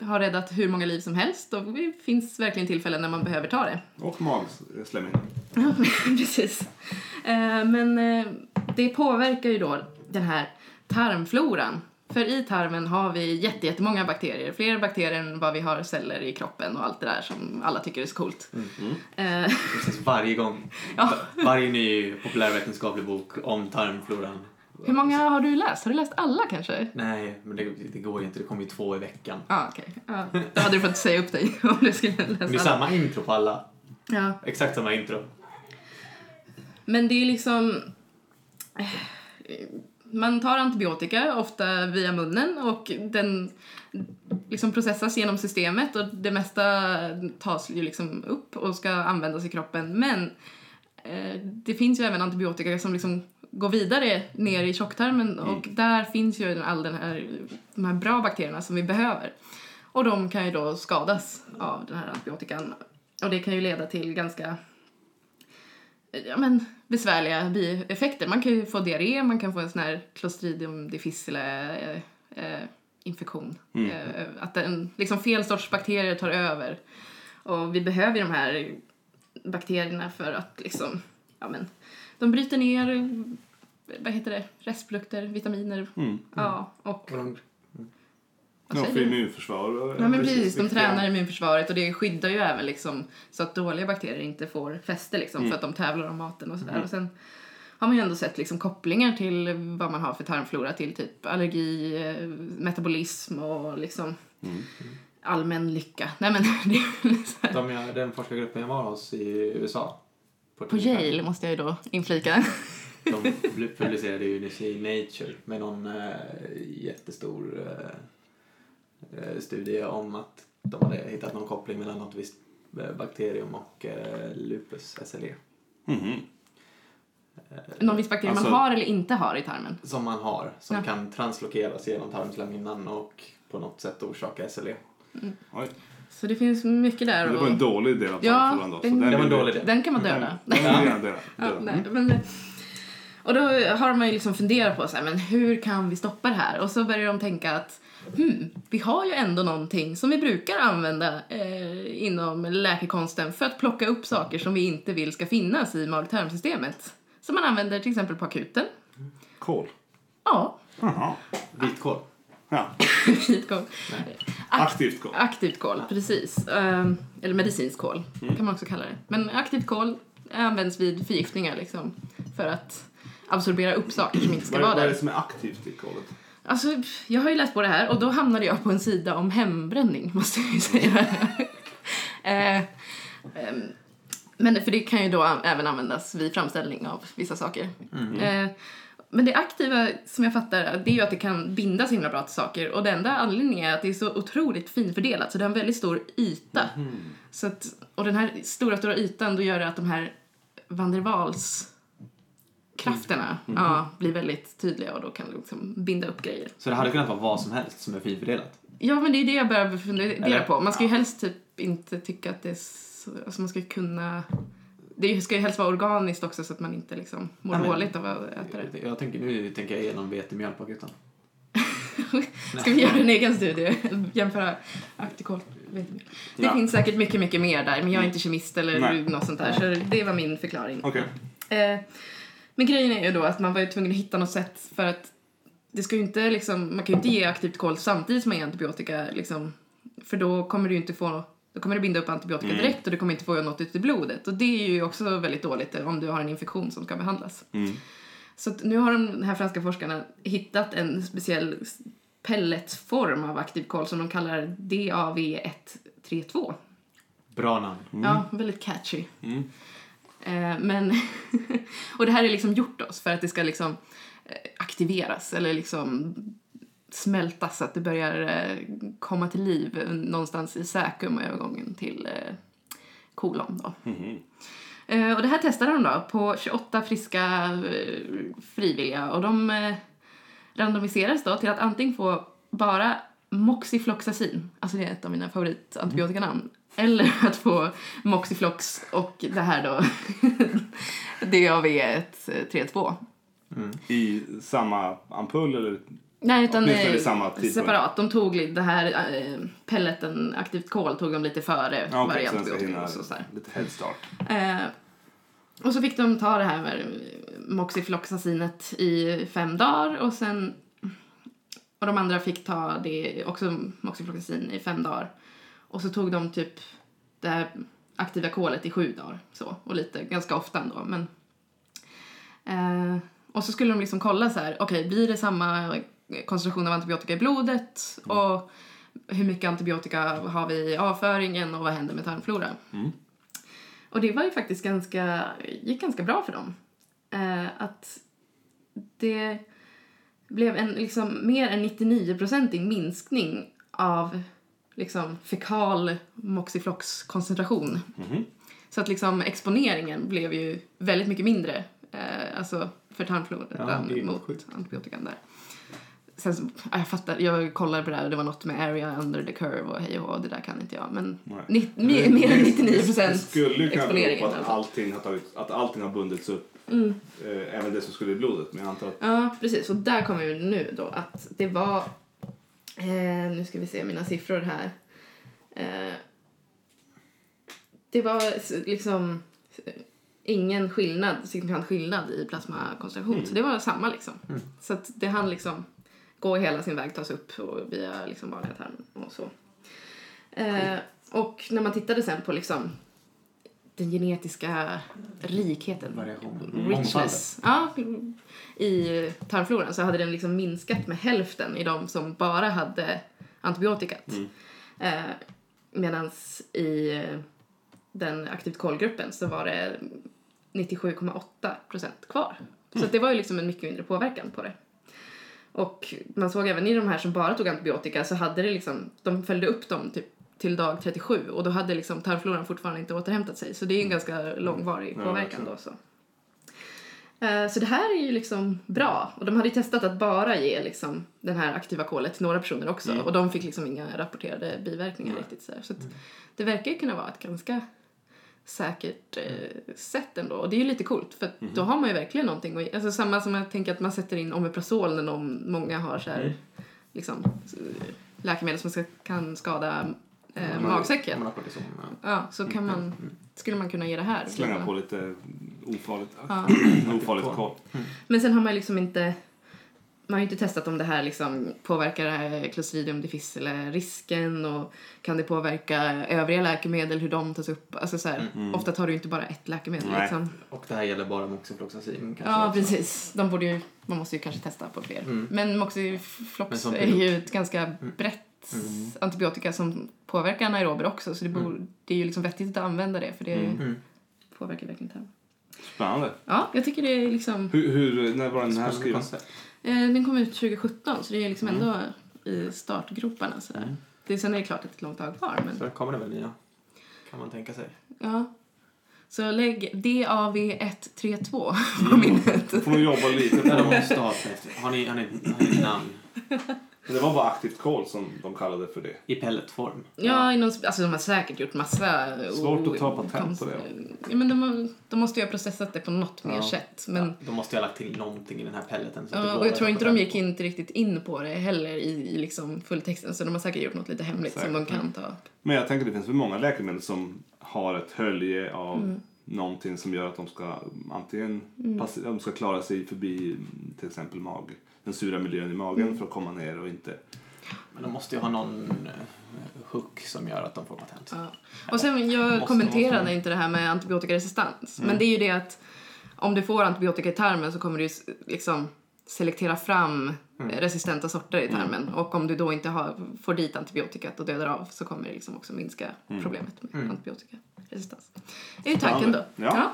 [SPEAKER 4] har räddat hur många liv som helst och det finns verkligen tillfällen när man behöver ta det.
[SPEAKER 3] Och magslemhinnan.
[SPEAKER 4] Ja, precis. Eh, men eh, det påverkar ju då den här tarmfloran. För i tarmen har vi jätte- jättemånga bakterier. Fler bakterier än vad vi har celler i kroppen och allt det där som alla tycker är så coolt. Eh,
[SPEAKER 2] Precis varje gång.
[SPEAKER 4] Ja.
[SPEAKER 2] Va- Varje ny populärvetenskaplig bok om tarmfloran.
[SPEAKER 4] hur många har du läst? Har du läst alla kanske?
[SPEAKER 2] Nej, men det, det går ju inte. Det kommer ju två i veckan.
[SPEAKER 4] Ja, okej. Ja, då hade du fått säga upp dig om du skulle läsa
[SPEAKER 2] Men det är
[SPEAKER 4] alla.
[SPEAKER 2] samma intro på alla.
[SPEAKER 4] Ja.
[SPEAKER 2] Exakt samma intro.
[SPEAKER 4] Men det är liksom... Man tar antibiotika, ofta via munnen, och den liksom processas genom systemet och det mesta tas ju liksom upp och ska användas i kroppen. Men eh, det finns ju även antibiotika som liksom går vidare ner i tjocktarmen och där finns ju all den här, de här bra bakterierna som vi behöver. Och de kan ju då skadas av den här antibiotikan. Och det kan ju leda till ganska ja, men, besvärliga bieffekter. Man kan ju få diarré, man kan få en sån här Clostridium difficile eh, eh, infektion. Eh, att en, liksom fel sorts bakterier tar över. Och vi behöver ju de här bakterierna för att liksom, ja men, de bryter ner, vad heter det, restprodukter, vitaminer.
[SPEAKER 3] Mm.
[SPEAKER 4] Ja, och
[SPEAKER 2] Och de,
[SPEAKER 3] Ja,
[SPEAKER 4] säger
[SPEAKER 3] för immunförsvar.
[SPEAKER 4] Ja men precis, de tränar immunförsvaret och det skyddar ju även liksom så att dåliga bakterier inte får fäste liksom
[SPEAKER 3] Mm.
[SPEAKER 4] för att de tävlar om maten och sådär. Och sen har man ju ändå sett liksom kopplingar till vad man har för tarmflora till typ allergi, eh, metabolism och liksom
[SPEAKER 3] Mm.
[SPEAKER 4] allmän lycka. Nej men det är så här.
[SPEAKER 2] de, jag- den forskargruppen jag var hos i USA.
[SPEAKER 4] På Yale måste jag ju då inflika.
[SPEAKER 2] De bl- publicerade ju nyss i Nature med någon eh, jättestor eh, studie om att de hade hittat någon koppling mellan något visst eh, bakterium och eh, lupus SLE.
[SPEAKER 3] Mhm.
[SPEAKER 4] Någon viss bakterie
[SPEAKER 3] Alltså-
[SPEAKER 4] man har eller inte har i tarmen.
[SPEAKER 2] Som man har, som
[SPEAKER 4] Ja.
[SPEAKER 2] kan translokeras genom tarmslemhinnan och på något sätt orsaka SLE.
[SPEAKER 3] Oj.
[SPEAKER 4] Så det finns mycket där.
[SPEAKER 3] Men det var en dålig del av
[SPEAKER 4] Ja,
[SPEAKER 3] tarmfloran då. så
[SPEAKER 4] den-
[SPEAKER 3] den
[SPEAKER 2] Det var en dålig del.
[SPEAKER 4] Den kan man döda.
[SPEAKER 3] Den.
[SPEAKER 4] Ja, nej, men, och då har man ju liksom funderat på så här, men hur kan vi stoppa det här? Och så börjar de tänka att hmm, vi har ju ändå någonting som vi brukar använda eh, inom läkekonsten för att plocka upp saker som vi inte vill ska finnas i mag-tarmsystemet. Som man använder till exempel på akuten.
[SPEAKER 3] Kol.
[SPEAKER 4] Ja,
[SPEAKER 3] Jaha.
[SPEAKER 2] Vitkål.
[SPEAKER 3] Ja.
[SPEAKER 4] vitkål.
[SPEAKER 3] Aktivt kol.
[SPEAKER 4] Aktivt kol, precis. Ehm, eller medicinskt kol kan man också kalla det. Men aktivt kol används vid förgiftningar liksom, för att absorbera upp saker som inte ska vara
[SPEAKER 3] vad är
[SPEAKER 4] där.
[SPEAKER 3] det som är aktivt i kolet?
[SPEAKER 4] Alltså, jag har ju läst på det här och då hamnade jag på en sida om hembränning, måste jag ju säga. eh, ehm, men för det kan ju då även användas vid framställning av vissa saker. Eh, men det aktiva som jag fattar, det är ju att det kan binda så himla bra till saker. Och det enda anledningen är att det är så otroligt finfördelat, så det har en väldigt stor yta. Så att, och den här stora, stora ytan, då gör det att de här van der Waals krafterna ja, blir väldigt tydliga och då kan det liksom binda upp grejer.
[SPEAKER 2] Så det hade kunnat vara vad som helst som är finfördelat.
[SPEAKER 4] Ja, men det är det jag börjar fundera
[SPEAKER 2] Eller?
[SPEAKER 4] på. Man ska ju helst typ inte tycka att det är så, alltså man ska ju kunna det ska ju helst vara organiskt också så att man inte liksom mår
[SPEAKER 2] men-
[SPEAKER 4] dåligt av att äta det.
[SPEAKER 2] Jag tänker, nu tänker jag igenom vetemjöl på akuten.
[SPEAKER 4] Ska vi göra en egen studie? Jämföra aktikol vetemjöl. Det
[SPEAKER 3] Ja.
[SPEAKER 4] finns säkert mycket, mycket mer där, men jag är inte kemist eller
[SPEAKER 3] Nej.
[SPEAKER 4] något sånt där, så det var min förklaring.
[SPEAKER 3] Okej.
[SPEAKER 4] Eh, men grejen är ju då att man var ju tvungen att hitta något sätt för att det ska ju inte liksom, man kan ju inte ge aktivt kol samtidigt som man ger antibiotika liksom, för då kommer du ju inte få då kommer det binda upp antibiotika direkt och du kommer inte få något ut i blodet. Och det är ju också väldigt dåligt om du har en infektion som ska behandlas.
[SPEAKER 3] Mm.
[SPEAKER 4] Så nu har de här franska forskarna hittat en speciell pelletsform av aktiv kol som de kallar DAV132.
[SPEAKER 2] Bra namn.
[SPEAKER 4] Ja, väldigt catchy.
[SPEAKER 3] Mm.
[SPEAKER 4] Eh, men, och det här är liksom gjort oss för att det ska liksom eh, aktiveras eller liksom smältas så att det börjar eh, komma till liv någonstans i säkum och övergången till kolon då. Eh, och det här testade de då på 28 friska frivilliga och de randomiserades då till att antingen få bara moxifloxacin, alltså det är ett av mina favoritantibiotikanamn, Eller att få Moxiflox och det här då, DAV132.
[SPEAKER 3] I samma ampull eller?
[SPEAKER 4] Nej, utan eh,
[SPEAKER 3] samma tidpunkt.
[SPEAKER 4] separat. De tog det här eh, pelleten, aktivt kol, tog de lite före
[SPEAKER 3] Ja,
[SPEAKER 4] varje här.
[SPEAKER 3] lite headstart.
[SPEAKER 4] Eh, och så fick de ta det här med moxifloxacinet i fem dagar och sen och de andra fick ta det också moxifloxacin i fem dagar. Och så tog de typ det här aktiva kolet i sju dagar så. Och lite ganska ofta ändå men eh, och så skulle de liksom kolla så här okej blir det samma koncentration av antibiotika i blodet? Och hur mycket antibiotika har vi i avföringen? Och vad händer med tarmflora? Och det var ju faktiskt ganska, gick ganska bra för dem. Eh, att det blev en liksom mer än 99-procentig minskning av liksom fekal moxiflox-koncentration. Så att liksom exponeringen blev ju väldigt mycket mindre eh, alltså för tarmfloran
[SPEAKER 2] Ja,
[SPEAKER 4] mot
[SPEAKER 2] sjukt.
[SPEAKER 4] antibiotikan där. Sen så, ja, jag fattar, jag kollade på det här och det var något med area under the curve och hej och det där kan inte jag. Men ni, mer, mer än 99
[SPEAKER 3] Det
[SPEAKER 4] procent
[SPEAKER 3] skulle ju kunna bero på
[SPEAKER 4] i alla
[SPEAKER 3] att
[SPEAKER 4] fall.
[SPEAKER 3] allting har, tagit, att allting har bundits upp.
[SPEAKER 4] Mm.
[SPEAKER 3] Eh, även det som skulle i blodet. Men jag antar att
[SPEAKER 4] Ja, precis. Och där kommer vi nu då att det var... Eh, nu ska vi se mina siffror här. Eh, det var liksom ingen skillnad, signifikant skillnad i plasmakoncentration. Så det var samma liksom. Så att det hann liksom gå hela sin väg, tas upp och via liksom vanliga tarmen och så. Eh, och när man tittade sen på liksom den genetiska rikheten,
[SPEAKER 2] Variationen.
[SPEAKER 4] richness, ja, i tarmfloran så hade den liksom minskat med hälften i de som bara hade antibiotikat. Eh, Medan i eh, den aktivt kolgruppen så var det 97,8 procent kvar. Så att det var ju liksom en mycket mindre påverkan på det. Och man såg även i de här som bara tog antibiotika så hade det liksom, de följde upp dem typ till dag 37 och då hade liksom tarmfloran fortfarande inte återhämtat sig. Så det är ju en ganska långvarig
[SPEAKER 3] Ja,
[SPEAKER 4] påverkan
[SPEAKER 3] exakt.
[SPEAKER 4] då. Så. Eh, Så det här är ju liksom bra. Och de hade ju testat att bara ge liksom den här aktiva kolet till några personer också. Och de fick liksom inga rapporterade biverkningar riktigt. Så, så att det verkar ju kunna vara ett ganska säkert eh, sätt ändå. Och det är ju lite coolt för att då har man ju verkligen någonting att, Alltså samma som jag tänker att man sätter in Omeprazol när någon, många har så här, liksom eh, läkemedel som ska, kan skada eh, magsäcken.
[SPEAKER 2] Ja.
[SPEAKER 4] Ja, så kan man, skulle man kunna ge det här.
[SPEAKER 3] slänga på lite ofarligt,
[SPEAKER 4] Ja.
[SPEAKER 3] ofarligt kol.
[SPEAKER 4] Men sen har man liksom inte man har ju inte testat om det här liksom påverkar eh, Clostridium difficile risken och kan det påverka övriga läkemedel, hur de tas upp. Alltså så här, Ofta tar du ju inte bara ett läkemedel.
[SPEAKER 3] Nej.
[SPEAKER 4] Liksom.
[SPEAKER 2] Och det här gäller bara moxifloxacin kanske
[SPEAKER 4] Ja,
[SPEAKER 2] också.
[SPEAKER 4] precis. De borde ju, man måste ju kanske testa på fler.
[SPEAKER 2] Mm.
[SPEAKER 4] Men Moxiflox
[SPEAKER 2] Men
[SPEAKER 4] är ju ett ganska brett
[SPEAKER 2] Mm.
[SPEAKER 4] antibiotika som påverkar anaerober också. Så det, borde, det är ju liksom vettigt att använda det för det
[SPEAKER 2] Mm.
[SPEAKER 4] påverkar verkligen tarmen.
[SPEAKER 3] Spännande.
[SPEAKER 4] Ja, jag tycker det är liksom...
[SPEAKER 3] Hur, hur, när var den här skriven?
[SPEAKER 4] Eh, den kom ut 2017 så det är liksom
[SPEAKER 2] Mm.
[SPEAKER 4] ändå i startgroparna sådär. Det, sen är det klart ett långt tag kvar men
[SPEAKER 2] Så kommer det väl nya, kan man tänka sig.
[SPEAKER 4] ja. Så lägg DAV132 på minnet.
[SPEAKER 3] Då får man jobba lite på
[SPEAKER 2] Ja, de
[SPEAKER 3] det.
[SPEAKER 2] måste ha ett, har ni, har ni, har ni namn
[SPEAKER 3] Men det var bara aktivt kol som de kallade för det.
[SPEAKER 2] i pelletform?
[SPEAKER 4] Ja, inom, alltså de har säkert gjort massa...
[SPEAKER 3] Svårt att ta patent på det.
[SPEAKER 4] Ja, men de, de måste ju ha processat det på något mer
[SPEAKER 3] Ja.
[SPEAKER 4] sätt. Men,
[SPEAKER 2] Ja, de måste ju ha lagt till någonting i den här pelleten. Så
[SPEAKER 4] ja, och jag tror inte de gick inte riktigt in på det heller i, i liksom fulltexten. Så de har säkert gjort något lite hemligt som de
[SPEAKER 3] Säkert.
[SPEAKER 4] kan ta.
[SPEAKER 3] Men jag tänker det finns väl många läkemedel som har ett hölje av
[SPEAKER 4] Mm.
[SPEAKER 3] någonting som gör att de ska antingen
[SPEAKER 4] Mm.
[SPEAKER 3] pass- de ska klara sig förbi till exempel mag, den sura miljön i magen
[SPEAKER 4] Mm.
[SPEAKER 3] för att komma ner och inte...
[SPEAKER 2] Men de måste ju ha någon eh, hook som gör att de får patent.
[SPEAKER 4] Ja. Och sen, jag
[SPEAKER 2] Måste
[SPEAKER 4] kommenterade inte det här med antibiotikaresistens.
[SPEAKER 3] Mm.
[SPEAKER 4] Men det är ju det att om du får antibiotika i tarmen så kommer du liksom selektera fram
[SPEAKER 2] Mm.
[SPEAKER 4] resistenta sorter i tarmen. Och om du då inte har, får dit antibiotikat och dödar av så kommer det liksom också minska problemet med
[SPEAKER 2] Mm.
[SPEAKER 4] antibiotikaresistens. Det är ju tanken då.
[SPEAKER 3] Spännande. Ja.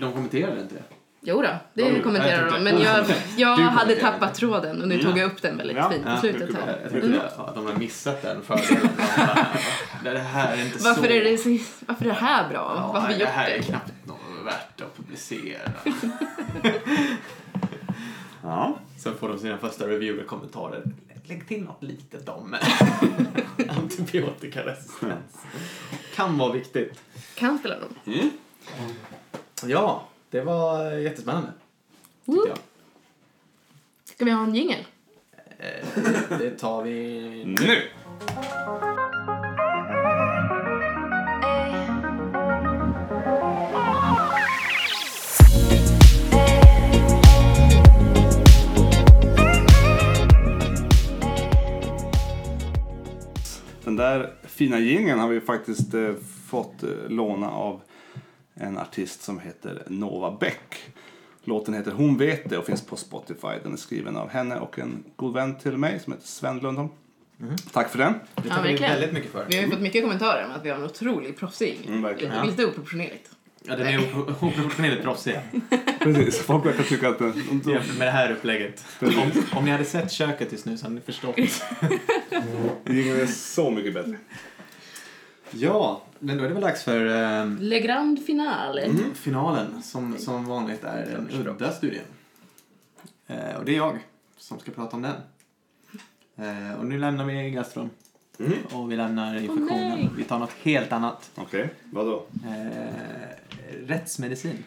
[SPEAKER 2] De kommenterade inte det.
[SPEAKER 4] Jo då, det
[SPEAKER 3] Ja,
[SPEAKER 4] kommenterar
[SPEAKER 2] jag
[SPEAKER 4] de. Men jag, jag hade tappat tråden och nu tog jag upp den väldigt
[SPEAKER 3] Ja,
[SPEAKER 4] fint på
[SPEAKER 2] ja,
[SPEAKER 4] slutet här.
[SPEAKER 2] Jag tänkte att de har missat den fördelen. Det här är inte så...
[SPEAKER 4] Varför är, det, så- varför är det här bra?
[SPEAKER 2] Ja,
[SPEAKER 4] Varför vi
[SPEAKER 2] det
[SPEAKER 4] gjort
[SPEAKER 2] här är
[SPEAKER 4] det?
[SPEAKER 2] knappt något värt att publicera.
[SPEAKER 3] Ja.
[SPEAKER 2] Sen får de sina första reviewer-kommentarer. Lägg till något litet om antibiotikaresistens. kan vara viktigt.
[SPEAKER 4] Kan spela roll.
[SPEAKER 2] Ja, det var jättespännande. Tyckte jag.
[SPEAKER 4] Ska vi ha en jingel?
[SPEAKER 2] Eh, Det tar vi
[SPEAKER 3] Nu! Den där fina gingen har vi faktiskt eh, fått eh, låna av en artist som heter Nova Beck. Låten heter Hon vet det och finns på Spotify. Den är skriven av henne och en god vän till mig som heter Sven Lundholm. Tack för den.
[SPEAKER 2] Det tackar vi
[SPEAKER 4] verkligen.
[SPEAKER 2] väldigt mycket för.
[SPEAKER 4] Vi har ju fått mycket kommentarer om att vi har en otrolig proffsig.
[SPEAKER 3] Mm, verkligen.
[SPEAKER 4] lite, lite oproportionerligt.
[SPEAKER 2] Ja, den är opro- oproportionerligt proffsig.
[SPEAKER 3] Precis, folk verkar tycka att den... de-
[SPEAKER 2] Jämfört med det här upplägget. Om, om ni hade sett köket just nu så hade ni förstått.
[SPEAKER 3] Gingen är så mycket bättre.
[SPEAKER 2] Ja, men då är det väl dags för ehm,
[SPEAKER 4] Le Grand Finale.
[SPEAKER 2] Mm, finalen, som, som vanligt är en udda studie. Eh, och det är jag som ska prata om den. Eh, och nu lämnar vi gastron. Och vi lämnar infektionen.
[SPEAKER 4] nej.
[SPEAKER 2] vi tar något helt annat.
[SPEAKER 3] Okej, vadå?
[SPEAKER 2] Eh, rättsmedicin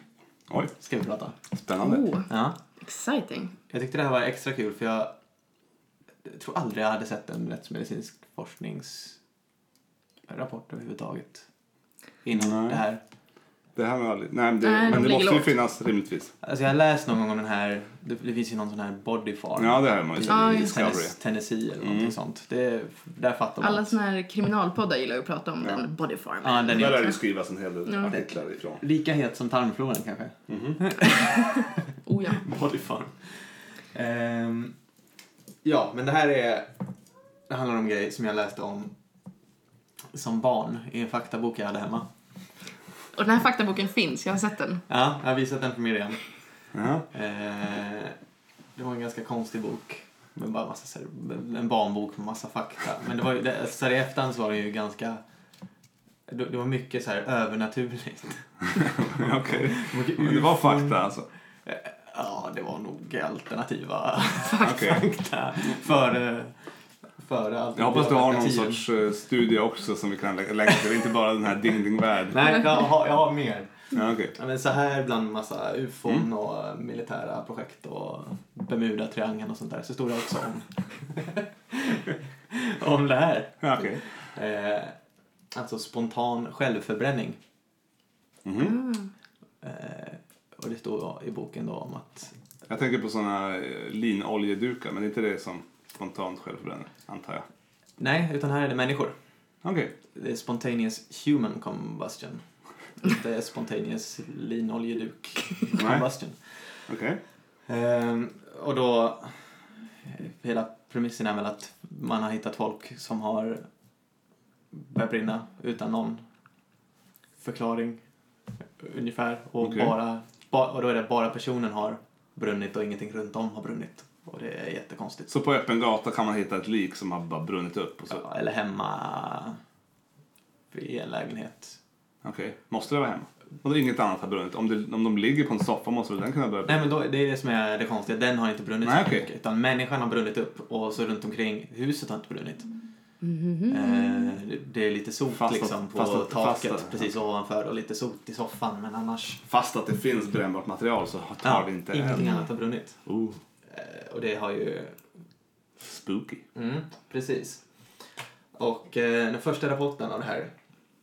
[SPEAKER 3] Oj,
[SPEAKER 2] ska vi prata.
[SPEAKER 3] spännande.
[SPEAKER 4] Oh,
[SPEAKER 2] Ja.
[SPEAKER 4] exciting.
[SPEAKER 2] Jag tyckte det här var extra kul för jag tror aldrig jag hade sett en rättsmedicinsk forskningsrapport överhuvudtaget innan
[SPEAKER 3] Nej.
[SPEAKER 2] det här.
[SPEAKER 3] Det här med aldrig... Nej, men det,
[SPEAKER 4] Nej, de
[SPEAKER 3] men det
[SPEAKER 4] ligger
[SPEAKER 3] måste ju
[SPEAKER 4] lågt.
[SPEAKER 3] finnas rimligtvis.
[SPEAKER 2] Alltså jag har läst någon gång om den här, det, det finns ju någon sån här body farm.
[SPEAKER 3] Ja, det har man ju sett
[SPEAKER 4] Ja,
[SPEAKER 3] i
[SPEAKER 4] just det.
[SPEAKER 3] Discovery.
[SPEAKER 2] Tennes, Tennessee eller någonting
[SPEAKER 3] Mm.
[SPEAKER 2] sånt. Det, där fattar man.
[SPEAKER 4] Alla såna här kriminalpoddar gillar ju att prata om
[SPEAKER 3] Ja.
[SPEAKER 4] den. Body Farm.
[SPEAKER 2] Ja, den
[SPEAKER 3] Där lär
[SPEAKER 2] är
[SPEAKER 3] det skrivas en hel del
[SPEAKER 4] Ja.
[SPEAKER 3] artiklar ifrån.
[SPEAKER 2] lika het som tarmfloran kanske.
[SPEAKER 4] Oh ja.
[SPEAKER 2] Body farm. Ehm, ja, men det här är, det handlar om grejer som jag läste om som barn i en faktabok jag hade hemma.
[SPEAKER 4] Och den här faktaboken finns, jag har sett den.
[SPEAKER 2] Ja, jag har visat den för Miriam.
[SPEAKER 3] Ja.
[SPEAKER 2] Eh, det var en ganska konstig bok. Med bara massa, en barnbok med massa fakta. Men det var ju, det, så här, i efterhand så var det ju ganska... Det, det var mycket så här övernaturligt.
[SPEAKER 3] Okej. Men det var fakta alltså.
[SPEAKER 2] Eh, Ja, det var nog alternativa fakta. Före, före
[SPEAKER 3] Jag hoppas du har någon
[SPEAKER 2] tiden.
[SPEAKER 3] sorts eh, studie också som vi kan lä- lägga till. Inte bara den här Ding Ding Värld.
[SPEAKER 2] Nej, jag har, jag har mer.
[SPEAKER 3] Ja.
[SPEAKER 2] Ja, men så här bland massa ufon och militära projekt och Bermuda-triangeln och sånt där så stod det också om, om det här.
[SPEAKER 3] Ja, okej.
[SPEAKER 2] Eh, alltså spontan självförbränning.
[SPEAKER 3] Mhm.
[SPEAKER 2] Eh, och det stod i boken då om att
[SPEAKER 3] Jag tänker på såna eh, linoljedukar, men inte det som spontant självförbränner, antar jag.
[SPEAKER 2] nej, utan här är det människor.
[SPEAKER 3] Okej.
[SPEAKER 2] Det är spontaneous human combustion. Inte spontaneous linoljeduk combustion.
[SPEAKER 3] Okej.
[SPEAKER 2] Ehm, och då, eh, hela premissen är väl att man har hittat folk som har börjat brinna utan någon förklaring ungefär. Och,
[SPEAKER 3] Okej.
[SPEAKER 2] bara, ba, och då är det bara personen har brunnit och ingenting runt om har brunnit. Och det är jättekonstigt.
[SPEAKER 3] Så på öppen gata kan man hitta ett lik som har bara brunnit upp? Och så.
[SPEAKER 2] Ja, eller hemma i en lägenhet.
[SPEAKER 3] Okej. Måste det vara hemma? Och inget annat har brunnit? Om, det, om de ligger på en soffa måste väl den kunna börja
[SPEAKER 2] Nej men då, det är det som är det konstiga, den har inte brunnit
[SPEAKER 3] Nej,
[SPEAKER 2] så
[SPEAKER 3] okej.
[SPEAKER 2] mycket. Utan människan har brunnit upp och så runt omkring huset har inte brunnit.
[SPEAKER 4] Mhm.
[SPEAKER 2] Eh, det- är lite sot
[SPEAKER 3] Fast att-
[SPEAKER 2] liksom på
[SPEAKER 3] fast att-
[SPEAKER 2] taket
[SPEAKER 3] fast att-
[SPEAKER 2] precis ovanför och lite sot i soffan men annars
[SPEAKER 3] Fast att det finns brännbart material så tar
[SPEAKER 2] ja,
[SPEAKER 3] det inte
[SPEAKER 2] ingenting
[SPEAKER 3] eld.
[SPEAKER 2] annat har brunnit.
[SPEAKER 3] Oh,
[SPEAKER 2] och det har ju...
[SPEAKER 3] spooky.
[SPEAKER 2] Mm, precis. Och eh, den första rapporten av det här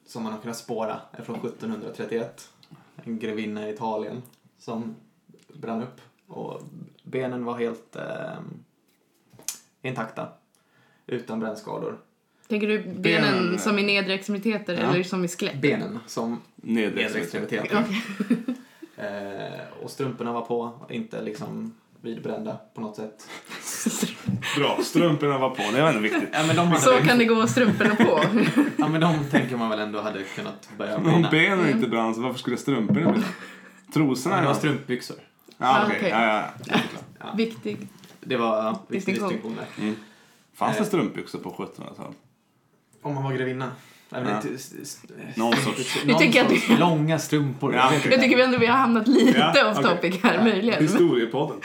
[SPEAKER 2] som man har kunnat spåra är från 1731. En grevinna i Italien som brann upp och benen var helt eh, intakta utan brännskador.
[SPEAKER 4] Tänker du benen,
[SPEAKER 3] Benen-
[SPEAKER 4] som i nedre extremiteter
[SPEAKER 2] Ja.
[SPEAKER 4] eller som i skelett?
[SPEAKER 2] Benen som
[SPEAKER 3] Nedre
[SPEAKER 2] nedre
[SPEAKER 3] extremitet.
[SPEAKER 2] extremiteter. eh, och strumporna var på, inte liksom vidbrända på något sätt.
[SPEAKER 3] Bra, strumporna var på. Det var ändå viktigt.
[SPEAKER 2] Ja, men de hade
[SPEAKER 4] Så
[SPEAKER 2] väl-
[SPEAKER 4] kan det gå strumporna på.
[SPEAKER 2] Ja, men de tänker man väl ändå hade kunnat börja
[SPEAKER 3] Men om
[SPEAKER 2] brinna.
[SPEAKER 3] benen inte brann så varför skulle strumporna brinna? Trosorna
[SPEAKER 2] Ja,
[SPEAKER 3] är
[SPEAKER 2] det var strumpbyxor.
[SPEAKER 3] Ja,
[SPEAKER 4] Ah,
[SPEAKER 3] okej.
[SPEAKER 4] okej.
[SPEAKER 3] Ja, ja, ja.
[SPEAKER 4] Viktig.
[SPEAKER 2] Det var viktig
[SPEAKER 4] Distinktion.
[SPEAKER 2] där.
[SPEAKER 3] Fanns det
[SPEAKER 2] Eh.
[SPEAKER 3] strumpbyxor på 1700-talet?
[SPEAKER 2] Om man var grevinna. Ja. men
[SPEAKER 3] Ja.
[SPEAKER 2] det- s- s-
[SPEAKER 3] Någon sorts-
[SPEAKER 2] Någon
[SPEAKER 4] tycker att
[SPEAKER 2] sorts
[SPEAKER 4] det-
[SPEAKER 2] långa strumpor.
[SPEAKER 3] Ja,
[SPEAKER 2] vet.
[SPEAKER 4] Jag tycker vi ändå vi har hamnat lite
[SPEAKER 3] Ja,
[SPEAKER 4] off
[SPEAKER 3] okej.
[SPEAKER 4] topic här, möjligen.
[SPEAKER 3] Historiepodden.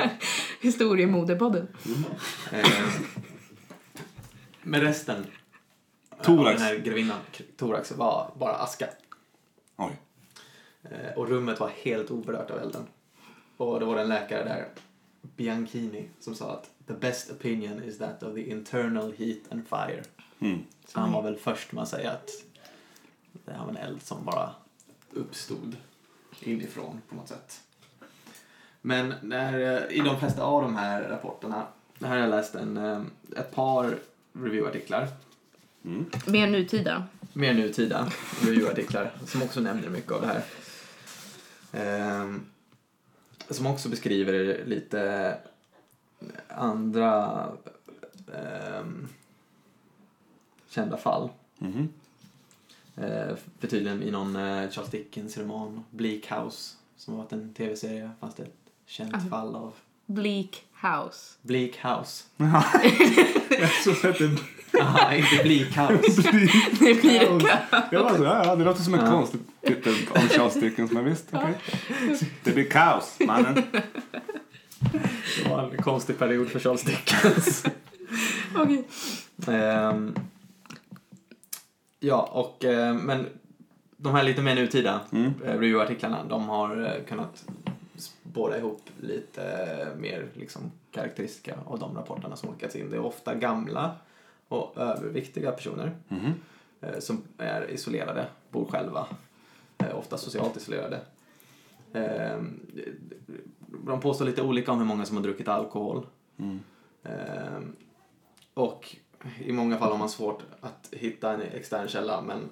[SPEAKER 4] Historiemodepodden.
[SPEAKER 2] Eh, Men resten
[SPEAKER 3] Thorax.
[SPEAKER 2] Den här grevinnan, thorax, var bara aska.
[SPEAKER 3] Oj.
[SPEAKER 2] Eh, Och rummet var helt oberört av elden. Och det var en läkare där, Bianchini, som sa att the best opinion is that of the internal heat and fire.
[SPEAKER 3] Mm.
[SPEAKER 2] Så han var väl först med att säga att det här var en eld som bara uppstod inifrån på något sätt. Men när, eh, i de flesta av de här rapporterna, här har jag läst en, eh, ett par reviewartiklar,
[SPEAKER 4] Mer nutida.
[SPEAKER 2] mer nutida reviewartiklar, som också nämner mycket av det här. Ehm, som också beskriver lite andra ehm, kända fall.
[SPEAKER 3] Mhm.
[SPEAKER 2] Eh, för tydligen i någon eh, Charles Dickens-roman, Bleak House, som har varit en tv-serie, fanns det ett känt
[SPEAKER 4] Alltså.
[SPEAKER 2] fall av
[SPEAKER 4] Bleak House.
[SPEAKER 2] Bleak House.
[SPEAKER 3] Jag tror att det
[SPEAKER 2] Aha, inte Bleak House.
[SPEAKER 4] Det blir det.
[SPEAKER 3] Jag bara så, ja, ja, det låter som en
[SPEAKER 2] Ja.
[SPEAKER 3] konstig titel om Charles Dickens, men visst, okej. Det blir kaos, mannen.
[SPEAKER 2] Det var en konstig period för Charles Dickens.
[SPEAKER 4] Okej.
[SPEAKER 2] Ehm, ja, och eh, men de här lite mer nutida
[SPEAKER 3] Mm.
[SPEAKER 2] eh, reviewartiklarna, de har eh, kunnat spåra ihop lite mer liksom, karaktäristika av de rapporterna som skickats in. Det är ofta gamla och överviktiga personer eh, som är isolerade, bor själva, ofta socialt isolerade. Ehm, de påstår lite olika om hur många som har druckit alkohol.
[SPEAKER 3] Mm.
[SPEAKER 2] Ehm, och i många fall har man svårt att hitta en extern källa men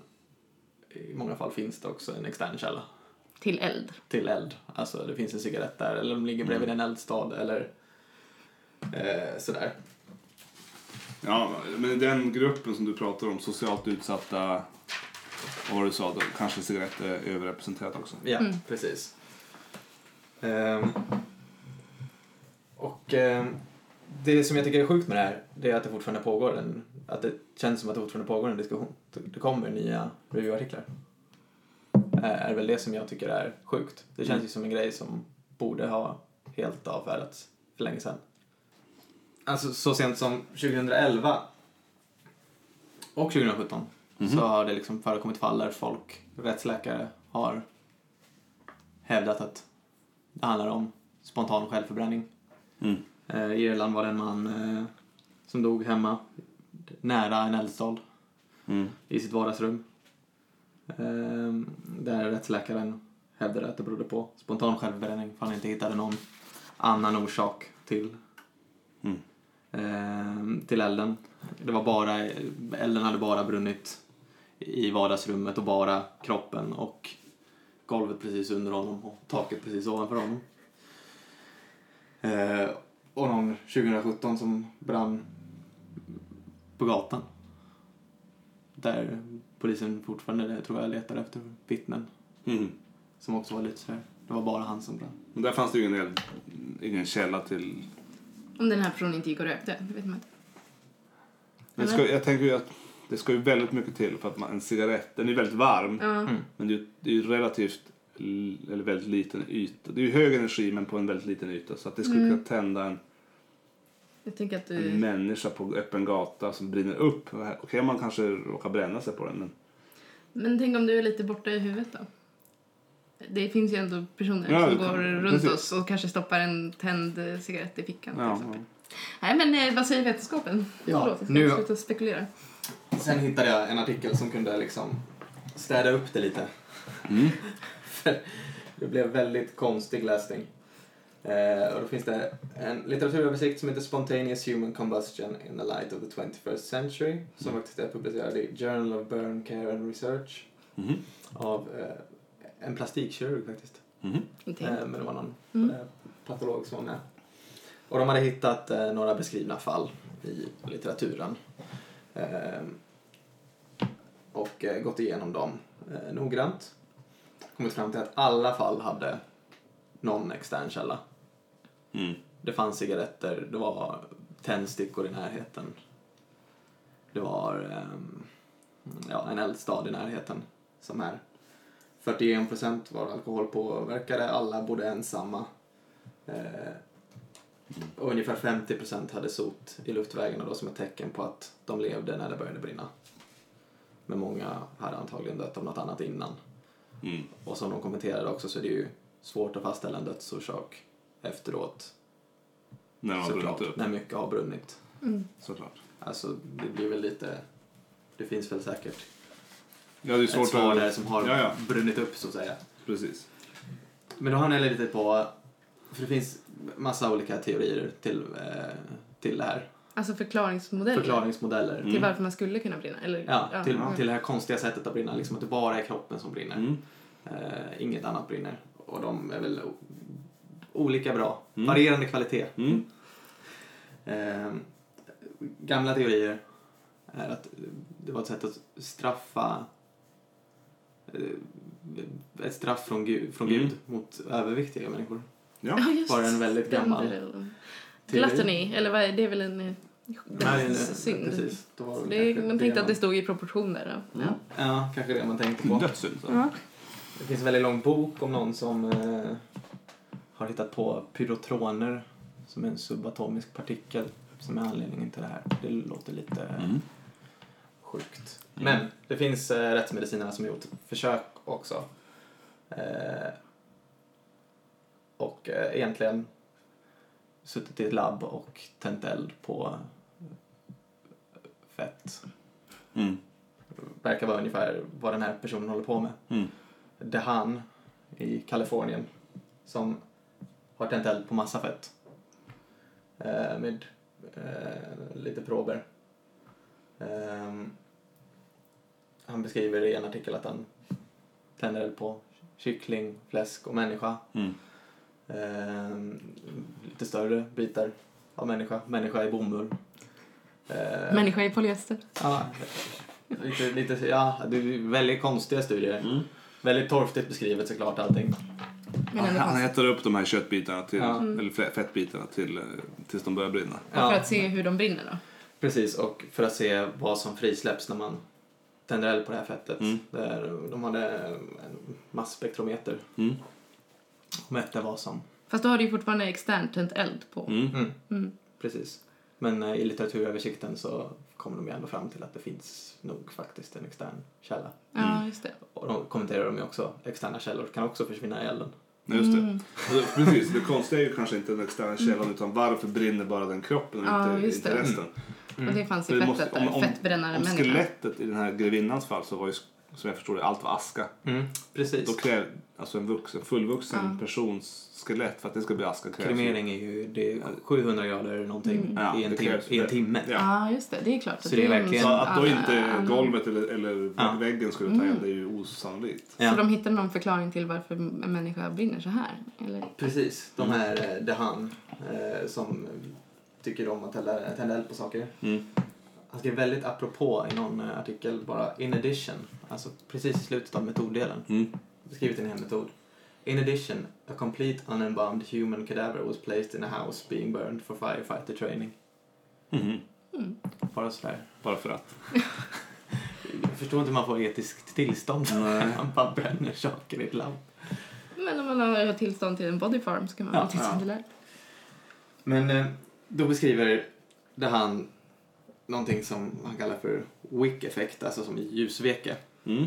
[SPEAKER 2] i många fall finns det också en extern källa
[SPEAKER 4] Till eld.
[SPEAKER 2] till eld. Alltså det finns en cigarett där eller de ligger bredvid en eldstad eller eh, sådär.
[SPEAKER 3] Ja, men den gruppen som du pratar om, socialt utsatta, vad var det du sa, då kanske cigaretter är överrepresenterat också.
[SPEAKER 2] Ja,
[SPEAKER 4] Mm.
[SPEAKER 2] precis. Ehm, och ehm, det som jag tycker är sjukt med det här, det är att det fortfarande pågår en, att det känns som att det fortfarande pågår en diskussion. Det kommer nya reviewartiklar. Eh, är väl det som jag tycker är sjukt. Det känns ju som en grej som borde ha helt avfärdats för länge sedan. Alltså så sent som 2011 och 2017 så har det liksom förekommit fall där folk, rättsläkare, har hävdat att det handlar om spontan självförbränning.
[SPEAKER 3] Mm.
[SPEAKER 2] Eh, Irland var det en man eh, som dog hemma nära en eldstad
[SPEAKER 3] Mm.
[SPEAKER 2] i sitt vardagsrum. Eh, där rättsläkaren hävdade att det berodde på spontan självförbränning för han inte hittade någon annan orsak till,
[SPEAKER 3] Mm.
[SPEAKER 2] eh, till elden. Det var bara, elden hade bara brunnit i vardagsrummet och bara kroppen och golvet precis under honom och taket precis ovanför honom. Eh, och någon 2017 som brann på gatan. Där polisen fortfarande, tror jag, letar efter vittnen
[SPEAKER 3] Mm.
[SPEAKER 2] som också var lite sådär. Det var bara han som brann.
[SPEAKER 3] Men där fanns det ju ingen, ingen källa till...
[SPEAKER 4] Om den här personen inte gick och rökte, det vet man inte.
[SPEAKER 3] Men det ska, jag tänker ju att det ska ju väldigt mycket till för att man, en cigarett, den är väldigt varm.
[SPEAKER 2] Mm.
[SPEAKER 3] Men det är ju det är ju relativt, eller väldigt liten yta. Det är ju hög energi men på en väldigt liten yta. Så att det skulle
[SPEAKER 4] Mm.
[SPEAKER 3] kunna tända en,
[SPEAKER 4] Jag tänker att
[SPEAKER 3] en
[SPEAKER 4] du...
[SPEAKER 3] människa på öppen gata som brinner upp. Okej, man kanske råkar bränna sig på den men...
[SPEAKER 4] Men tänk om du är lite borta i huvudet då? Det finns ju ändå personer
[SPEAKER 3] Ja,
[SPEAKER 4] som
[SPEAKER 3] kan-
[SPEAKER 4] går runt
[SPEAKER 3] precis.
[SPEAKER 4] oss och kanske stoppar en tänd cigarett i fickan till
[SPEAKER 3] Ja.
[SPEAKER 4] Nej men eh, vad säger vetenskapen?
[SPEAKER 2] Ja,
[SPEAKER 4] Förlåt, jag ska
[SPEAKER 2] nu-
[SPEAKER 4] sluta spekulera.
[SPEAKER 2] Sen hittade jag en artikel som kunde liksom städa upp det lite.
[SPEAKER 3] Mm.
[SPEAKER 2] För det blev väldigt konstig läsning. Eh, och då finns det en litteraturöversikt som heter Spontaneous Human Combustion in the Light of the 21st Century som faktiskt är publicerad i Journal of Burn Care and Research
[SPEAKER 3] Mhm.
[SPEAKER 2] av eh, en plastikkirurg faktiskt.
[SPEAKER 4] Inte
[SPEAKER 2] Eh, men det var någon
[SPEAKER 4] Mm.
[SPEAKER 2] eh, patolog som var med. Och de hade hittat eh, några beskrivna fall i litteraturen. Eh, och eh, gått igenom dem eh, noggrant. Kommit fram till att alla fall hade någon extern källa.
[SPEAKER 3] Mm.
[SPEAKER 2] Det fanns cigaretter, det var tändstickor i närheten. Det var ehm, ja, en eldstad i närheten som är 41% var alkoholpåverkade, alla bodde ensamma. Eh, och ungefär 50% hade sot i luftvägarna då som ett tecken på att de levde när det började brinna. Men många hade antagligen dött av något annat innan.
[SPEAKER 3] Mm.
[SPEAKER 2] Och som de kommenterade också så är det ju svårt att fastställa en dödsorsak efteråt.
[SPEAKER 3] När man har brunnit
[SPEAKER 2] Såklart,
[SPEAKER 3] upp.
[SPEAKER 2] när mycket har brunnit.
[SPEAKER 3] Såklart.
[SPEAKER 2] Alltså det blir väl lite, det finns väl säkert
[SPEAKER 3] Ja, det är
[SPEAKER 2] ett
[SPEAKER 3] svårt
[SPEAKER 2] svar
[SPEAKER 3] att...
[SPEAKER 2] där som har
[SPEAKER 3] Ja, ja.
[SPEAKER 2] brunnit upp så att säga.
[SPEAKER 3] Precis.
[SPEAKER 2] Men då har ni lite på, för det finns massa olika teorier till, eh, till det här.
[SPEAKER 4] Alltså förklaringsmodeller
[SPEAKER 2] Förklaringsmodeller.
[SPEAKER 3] Mm.
[SPEAKER 4] till varför man skulle kunna brinna. Eller,
[SPEAKER 2] Ja, till,
[SPEAKER 4] ja.
[SPEAKER 2] till det här konstiga sättet att brinna, liksom att det bara är kroppen som brinner.
[SPEAKER 3] Mm.
[SPEAKER 2] Eh, inget annat brinner. Och de är väl olika bra.
[SPEAKER 3] Mm.
[SPEAKER 2] Varierande kvalitet.
[SPEAKER 3] Mm.
[SPEAKER 2] Eh, gamla teorier är att det var ett sätt att straffa eh, ett straff från Gud, från
[SPEAKER 3] Mm.
[SPEAKER 2] Gud mot överviktiga människor.
[SPEAKER 3] Ja.
[SPEAKER 4] Ja, just
[SPEAKER 2] Var en väldigt
[SPEAKER 4] den
[SPEAKER 2] gammal
[SPEAKER 4] där-
[SPEAKER 2] teori.
[SPEAKER 4] Gluttony, eller vad är det? är väl en, eh,
[SPEAKER 2] Nej, nej,
[SPEAKER 4] synd.
[SPEAKER 2] Precis. Då var
[SPEAKER 4] Det, man tänkte
[SPEAKER 2] det
[SPEAKER 4] att det stod i proportioner. Då.
[SPEAKER 3] Mm.
[SPEAKER 4] Ja.
[SPEAKER 2] Ja, kanske det man tänkte på.
[SPEAKER 3] Dödssynd.
[SPEAKER 4] Ja.
[SPEAKER 2] Det finns en väldigt lång bok om någon som eh, har hittat på pyrotroner som är en subatomisk partikel som är anledningen till det här. Det låter lite
[SPEAKER 3] Mm.
[SPEAKER 2] sjukt. Men det finns eh, rättsmedicinare som har gjort försök också. Eh, och eh, egentligen suttit i ett labb och tänt eld på fett.
[SPEAKER 3] Mm.
[SPEAKER 2] Verkar vara ungefär vad den här personen håller på med.
[SPEAKER 3] Mm.
[SPEAKER 2] Dehan i Kalifornien som har tänt eld på massa fett. Eh, med eh, lite prober. Ehm, han beskriver i en artikel att han tänder eld på kyckling, fläsk och människa.
[SPEAKER 3] Mm.
[SPEAKER 2] Ehm, lite större bitar av människa. Människa i bomull. Ehm,
[SPEAKER 4] Människa i polyester.
[SPEAKER 2] Ja, lite, lite, ja, det är väldigt konstiga studier.
[SPEAKER 3] Mm.
[SPEAKER 2] Väldigt torftigt beskrivet såklart allting.
[SPEAKER 4] Men
[SPEAKER 3] Han hettar upp de här köttbitarna, till,
[SPEAKER 2] Ja.
[SPEAKER 3] eller fe- fettbitarna till, eh, tills de börjar brinna.
[SPEAKER 4] Och för att se hur de brinner då.
[SPEAKER 2] Precis, och för att se vad som frisläpps när man tänder eld på det här fettet.
[SPEAKER 3] Mm.
[SPEAKER 2] Där de hade en masspektrometer
[SPEAKER 3] Mm.
[SPEAKER 2] och mätte vad som...
[SPEAKER 4] Fast då har du ju fortfarande externt tänt eld på.
[SPEAKER 3] Mm.
[SPEAKER 2] Mm,
[SPEAKER 4] Mm.
[SPEAKER 2] precis. Men eh, i litteraturöversikten så kommer de ju ändå fram till att det finns nog faktiskt en extern källa.
[SPEAKER 4] Ja, just det.
[SPEAKER 2] Och de kommenterar de ju också, externa källor kan också försvinna i elden.
[SPEAKER 3] Just det.
[SPEAKER 4] Mm.
[SPEAKER 3] Det. Precis, det konstiga är ju kanske inte den externa källan utan varför brinner bara den kroppen och
[SPEAKER 4] Ja,
[SPEAKER 3] inte, inte
[SPEAKER 4] det.
[SPEAKER 3] resten.
[SPEAKER 2] Mm.
[SPEAKER 4] Och det fanns i fettet
[SPEAKER 3] måste- om- om-
[SPEAKER 4] Fettbrännare
[SPEAKER 3] Om skelettet i den här grevinnans fall så var ju, som jag förstår det, allt var aska.
[SPEAKER 2] Mm, precis.
[SPEAKER 3] Då kräv, alltså en vuxen, fullvuxen
[SPEAKER 4] Ja.
[SPEAKER 3] persons skelett för att det ska bli aska krävs
[SPEAKER 2] Kremering är ju det är 700 grader någonting
[SPEAKER 4] Mm.
[SPEAKER 3] Ja,
[SPEAKER 2] i, en
[SPEAKER 3] det
[SPEAKER 2] tim,
[SPEAKER 3] krävs
[SPEAKER 2] i en
[SPEAKER 3] det.
[SPEAKER 2] timme.
[SPEAKER 3] Ja.
[SPEAKER 4] Ja, just det. Det är klart.
[SPEAKER 2] Så det är
[SPEAKER 4] en
[SPEAKER 2] verkligen-
[SPEAKER 3] Så att då inte golvet eller, eller
[SPEAKER 2] Ja.
[SPEAKER 3] väggen skulle ta
[SPEAKER 4] Mm.
[SPEAKER 3] eld är ju osannolikt.
[SPEAKER 2] Ja.
[SPEAKER 4] Så de hittade någon förklaring till varför en människa brinner så här? Eller?
[SPEAKER 2] Precis, de
[SPEAKER 3] Mm.
[SPEAKER 2] här eh, Dehan eh, som tycker om att tända eld på saker.
[SPEAKER 3] Mm.
[SPEAKER 2] Han skrev väldigt apropå i någon eh, artikel bara in addition, alltså precis i slutet av metoddelen,
[SPEAKER 3] Mm.
[SPEAKER 2] beskrivit i en metod. In addition, a complete unembalmed human cadaver was placed in a house being burned for firefighter training.
[SPEAKER 3] Mhm.
[SPEAKER 2] Bara sådär.
[SPEAKER 3] Bara för att.
[SPEAKER 2] Jag förstår inte hur man får etiskt tillstånd
[SPEAKER 3] Nej.
[SPEAKER 2] man bara bränner saker i ett labb.
[SPEAKER 4] Men om man har tillstånd till en body farm så kan man
[SPEAKER 2] Ja,
[SPEAKER 4] ha tillstånd
[SPEAKER 3] ja.
[SPEAKER 4] till det här.
[SPEAKER 2] Men eh, då beskriver det han någonting som han kallar för wick-effekt, alltså som i ljusveke.
[SPEAKER 3] Mm.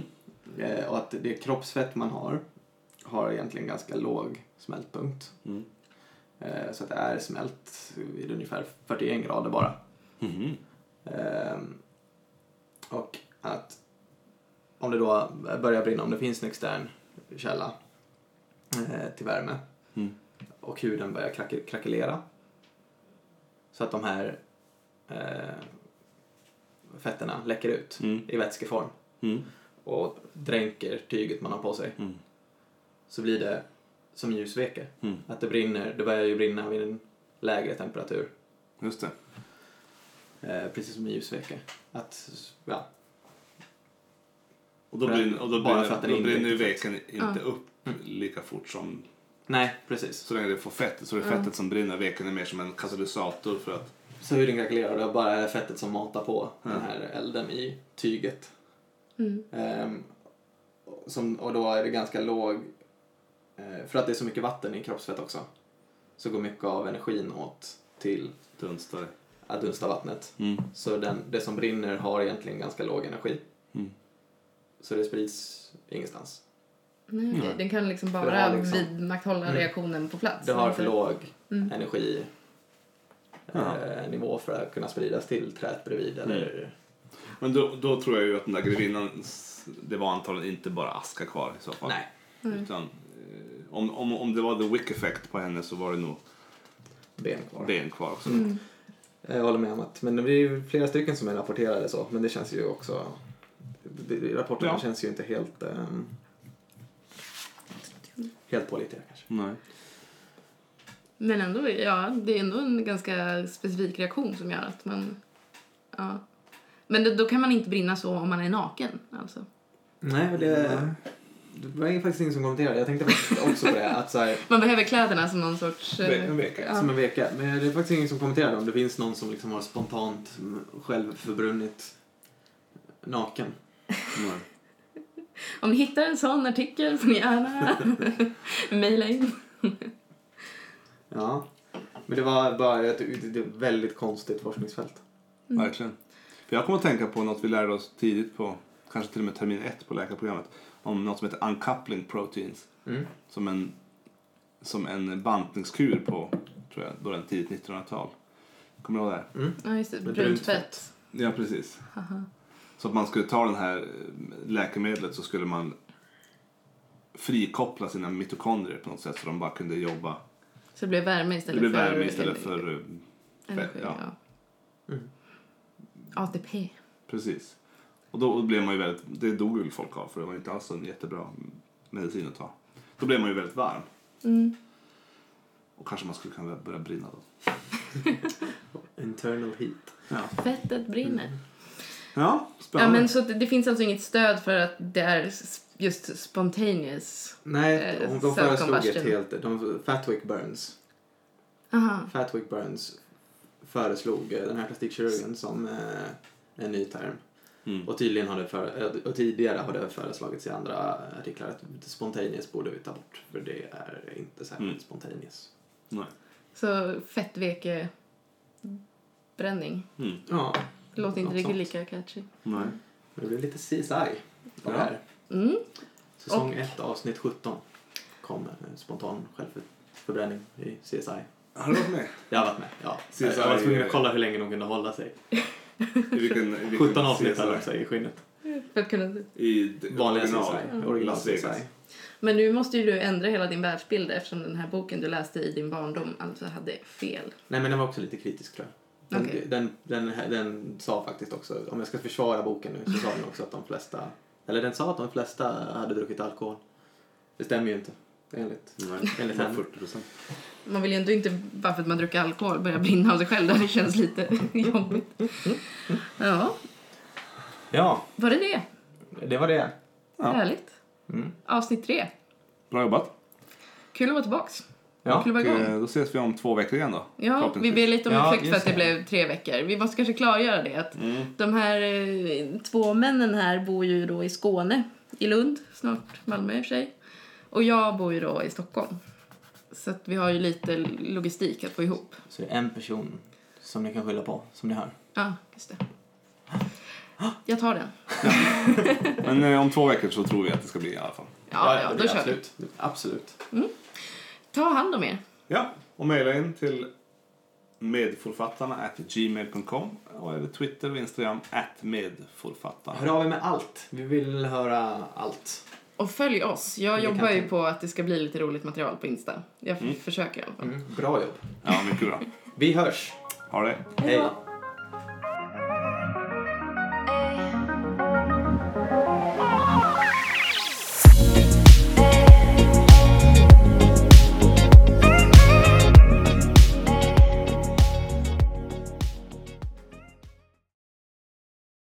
[SPEAKER 2] Eh, och att det kroppsfett man har har egentligen ganska låg smältpunkt.
[SPEAKER 3] Mm.
[SPEAKER 2] Eh, så att det är smält vid ungefär 41 grader bara.
[SPEAKER 3] Mhm.
[SPEAKER 2] Ehm, och att om det då börjar brinna, om det finns en extern källa eh, till värme
[SPEAKER 3] Mm.
[SPEAKER 2] och huden börjar krack- krackelera så att de här eh, fetterna läcker ut
[SPEAKER 3] Mm.
[SPEAKER 2] i vätskeform
[SPEAKER 3] Mm.
[SPEAKER 2] och dränker tyget man har på sig
[SPEAKER 3] Mm.
[SPEAKER 2] så blir det som ljusveke.
[SPEAKER 3] Mm.
[SPEAKER 2] Att det brinner, det börjar ju brinna vid en lägre temperatur.
[SPEAKER 3] Just det.
[SPEAKER 2] Eh, precis som i ljusveke. Att, ja,
[SPEAKER 3] Och då brinner, och då
[SPEAKER 2] bara
[SPEAKER 3] brinner,
[SPEAKER 2] för att den
[SPEAKER 3] då
[SPEAKER 2] är
[SPEAKER 3] brinner ju veken inte upp lika fort som
[SPEAKER 2] nej precis.
[SPEAKER 3] så länge det får fett. Så det är fettet som brinner. Veken är mer som en katalysator för att...
[SPEAKER 2] Så huden krackelerar och det är bara fettet som matar på
[SPEAKER 3] Ja.
[SPEAKER 2] den här elden i tyget.
[SPEAKER 4] Mm.
[SPEAKER 2] Ehm, som, och då är det ganska låg, eh, för att det är så mycket vatten i kroppsfett också, så går mycket av energin åt till
[SPEAKER 3] Dunstar.
[SPEAKER 2] att dunsta vattnet.
[SPEAKER 3] Mm.
[SPEAKER 2] Så den, det som brinner har egentligen ganska låg energi.
[SPEAKER 3] Mm.
[SPEAKER 2] Så det sprids ingenstans.
[SPEAKER 4] Nej.
[SPEAKER 3] Mm.
[SPEAKER 4] Den kan liksom bara
[SPEAKER 2] liksom-
[SPEAKER 4] vidmakthålla
[SPEAKER 2] Mm.
[SPEAKER 4] reaktionen på plats.
[SPEAKER 2] Det har för låg
[SPEAKER 4] Mm.
[SPEAKER 2] energi
[SPEAKER 3] Ja.
[SPEAKER 2] eh, nivå för att kunna spridas till trädet bredvid. Eller,
[SPEAKER 3] Men då, då tror jag ju att den där grevinnan, det var antagligen inte bara aska kvar i så fall.
[SPEAKER 2] Nej.
[SPEAKER 4] Mm.
[SPEAKER 3] Utan, eh, om, om, om det var the wick effect på henne så var det nog
[SPEAKER 2] ben kvar.
[SPEAKER 3] ben kvar också.
[SPEAKER 4] Mm.
[SPEAKER 2] Jag håller med om att, men det är ju flera stycken som är rapporterade så, men det känns ju också, det, rapporterna
[SPEAKER 3] Ja.
[SPEAKER 2] känns ju inte helt, ehm, helt pålitliga kanske.
[SPEAKER 3] Nej.
[SPEAKER 4] Men ändå, ja, det är ändå en ganska specifik reaktion som gör att man... Ja. Men då, då kan man inte brinna så om man är naken, alltså.
[SPEAKER 2] Nej, det, det var faktiskt ingen som kommenterade. Jag tänkte faktiskt också på det, att så här,
[SPEAKER 4] Man behöver kläderna som någon sorts... eh,
[SPEAKER 3] En vecka.
[SPEAKER 4] ja.
[SPEAKER 2] som en veka. Men det är faktiskt ingen som kommenterade om det finns någon som liksom har spontant mm, själv förbrunnit naken.
[SPEAKER 3] Nej.
[SPEAKER 4] Om ni hittar en sån artikel får ni gärna mejla in.
[SPEAKER 2] Ja. Men det var bara ett, det ett väldigt konstigt forskningsfält.
[SPEAKER 3] Verkligen. För jag kommer att tänka på något vi lärde oss tidigt på, kanske till och med termin ett på läkarprogrammet, om något som heter uncoupling proteins.
[SPEAKER 2] Mm.
[SPEAKER 3] Som en, som en bantningskur på, tror jag, då den tidigt 1900-tal. Kommer du ihåg det? här?
[SPEAKER 4] Ja, just det. Brunt
[SPEAKER 2] brunt
[SPEAKER 4] fett.
[SPEAKER 3] Ja, precis.
[SPEAKER 4] Haha.
[SPEAKER 3] Så att man skulle ta den här eh, läkemedlet så skulle man frikoppla sina mitokondrier på något sätt så de bara kunde jobba.
[SPEAKER 4] Så det blev värme
[SPEAKER 3] Det
[SPEAKER 4] istället
[SPEAKER 3] blev
[SPEAKER 4] för...
[SPEAKER 3] värme istället för... eh,
[SPEAKER 4] Energi,
[SPEAKER 3] ja.
[SPEAKER 4] ja.
[SPEAKER 2] Mm.
[SPEAKER 4] ATP.
[SPEAKER 3] Precis. Och då blev man ju väldigt, det dog väl folk av för det var inte alls en jättebra medicin att ta. Då blev man ju väldigt varm.
[SPEAKER 4] Mm.
[SPEAKER 3] Och kanske man skulle kunna börja brinna då.
[SPEAKER 2] Internal heat.
[SPEAKER 3] Ja,
[SPEAKER 4] Fettet brinner.
[SPEAKER 2] Mm.
[SPEAKER 3] Ja
[SPEAKER 4] Ja,
[SPEAKER 3] spännande.
[SPEAKER 4] men så det, det finns alltså inget stöd för att det är just spontaneous.
[SPEAKER 2] Nej,
[SPEAKER 4] Eh,
[SPEAKER 2] de, föreslog ett helt... De, Fatwick Burns.
[SPEAKER 4] Aha.
[SPEAKER 2] Fatwick Burns föreslog eh, den här plastikkirurgen som eh, en ny term.
[SPEAKER 3] Mm.
[SPEAKER 2] Och tydligen har det för, eh, och tidigare har det föreslagits i andra artiklar att spontaneous borde vi ta bort för det är inte särskilt
[SPEAKER 3] Mm.
[SPEAKER 2] spontaneous.
[SPEAKER 3] Nej.
[SPEAKER 4] Så fettvekebränning.
[SPEAKER 3] Mm.
[SPEAKER 2] Ja,
[SPEAKER 4] Det låter inte riktigt lika catchy.
[SPEAKER 3] Nej.
[SPEAKER 2] det blir lite CSI på
[SPEAKER 3] Ja.
[SPEAKER 2] det här.
[SPEAKER 4] Mm.
[SPEAKER 2] Säsong 1 avsnitt 17 kom en spontan självförbränning i CSI.
[SPEAKER 3] Har du varit med?
[SPEAKER 2] Jag har varit med, ja.
[SPEAKER 3] CSI
[SPEAKER 2] jag var tvungen att kolla hur länge de kunde hålla sig.
[SPEAKER 3] I vilken, i vilken
[SPEAKER 2] 17 avsnitt hade också i skinnet.
[SPEAKER 4] För att kunna...
[SPEAKER 3] I
[SPEAKER 2] Vanliga
[SPEAKER 3] original.
[SPEAKER 2] CSI. Original
[SPEAKER 3] Las Vegas.
[SPEAKER 2] CSI.
[SPEAKER 4] Men nu måste ju du ändra hela din världsbild eftersom den här boken du läste i din barndom alltså hade fel.
[SPEAKER 2] Nej men den var också lite kritisk tror jag. Den,
[SPEAKER 4] Okej.
[SPEAKER 2] den, den, den sa faktiskt också, om jag ska försvara boken nu, så sa den också att de flesta, eller den sa att de flesta hade druckit alkohol. Det stämmer ju inte, enligt,
[SPEAKER 3] Nej,
[SPEAKER 2] enligt henne.
[SPEAKER 3] 40 procent.
[SPEAKER 4] Man vill ju ändå inte, bara för att man dricker alkohol, börja brinna av sig själv. Det känns lite jobbigt. Ja,
[SPEAKER 2] Ja,
[SPEAKER 4] var det det?
[SPEAKER 2] det var det.
[SPEAKER 3] Ja.
[SPEAKER 4] Härligt.
[SPEAKER 2] Mm.
[SPEAKER 4] Avsnitt tre.
[SPEAKER 3] Bra jobbat.
[SPEAKER 4] Kul att vara tillbaks.
[SPEAKER 2] Ja,
[SPEAKER 3] Och,
[SPEAKER 4] igång.
[SPEAKER 3] eh, då ses vi om två veckor igen då.
[SPEAKER 4] Ja, vi ber lite om
[SPEAKER 2] Ja,
[SPEAKER 4] ursäkt för att det
[SPEAKER 2] det.
[SPEAKER 4] blev tre veckor. Vi måste kanske klargöra det att
[SPEAKER 3] Mm.
[SPEAKER 4] de här eh, två männen här bor ju då i Skåne, i Lund, snart Malmö i och för sig. Och jag bor ju då i Stockholm. Så att vi har ju lite logistik att få ihop.
[SPEAKER 2] Så det är en person som ni kan skylla på, som ni hör.
[SPEAKER 4] Ja, just det. Jag tar den.
[SPEAKER 3] Men eh, om två veckor så tror vi att det ska bli i alla fall.
[SPEAKER 4] Ja, ja,
[SPEAKER 2] det
[SPEAKER 4] då kör vi.
[SPEAKER 2] absolut. Absolut.
[SPEAKER 4] Ta hand om er.
[SPEAKER 3] Ja, och mejla in till medforfattarna at gmail.com och eller Twitter och Instagram at medforfattarna.
[SPEAKER 2] Hör av er med allt. Vi vill höra allt.
[SPEAKER 4] Och följ oss. Jag
[SPEAKER 2] Det
[SPEAKER 4] jobbar ju på att det ska bli lite roligt material på Insta. Jag
[SPEAKER 3] Mm.
[SPEAKER 4] försöker i alla fall.
[SPEAKER 2] Mm, bra jobb.
[SPEAKER 3] Ja, mycket bra.
[SPEAKER 2] Vi hörs.
[SPEAKER 3] Ha det.
[SPEAKER 2] Hej.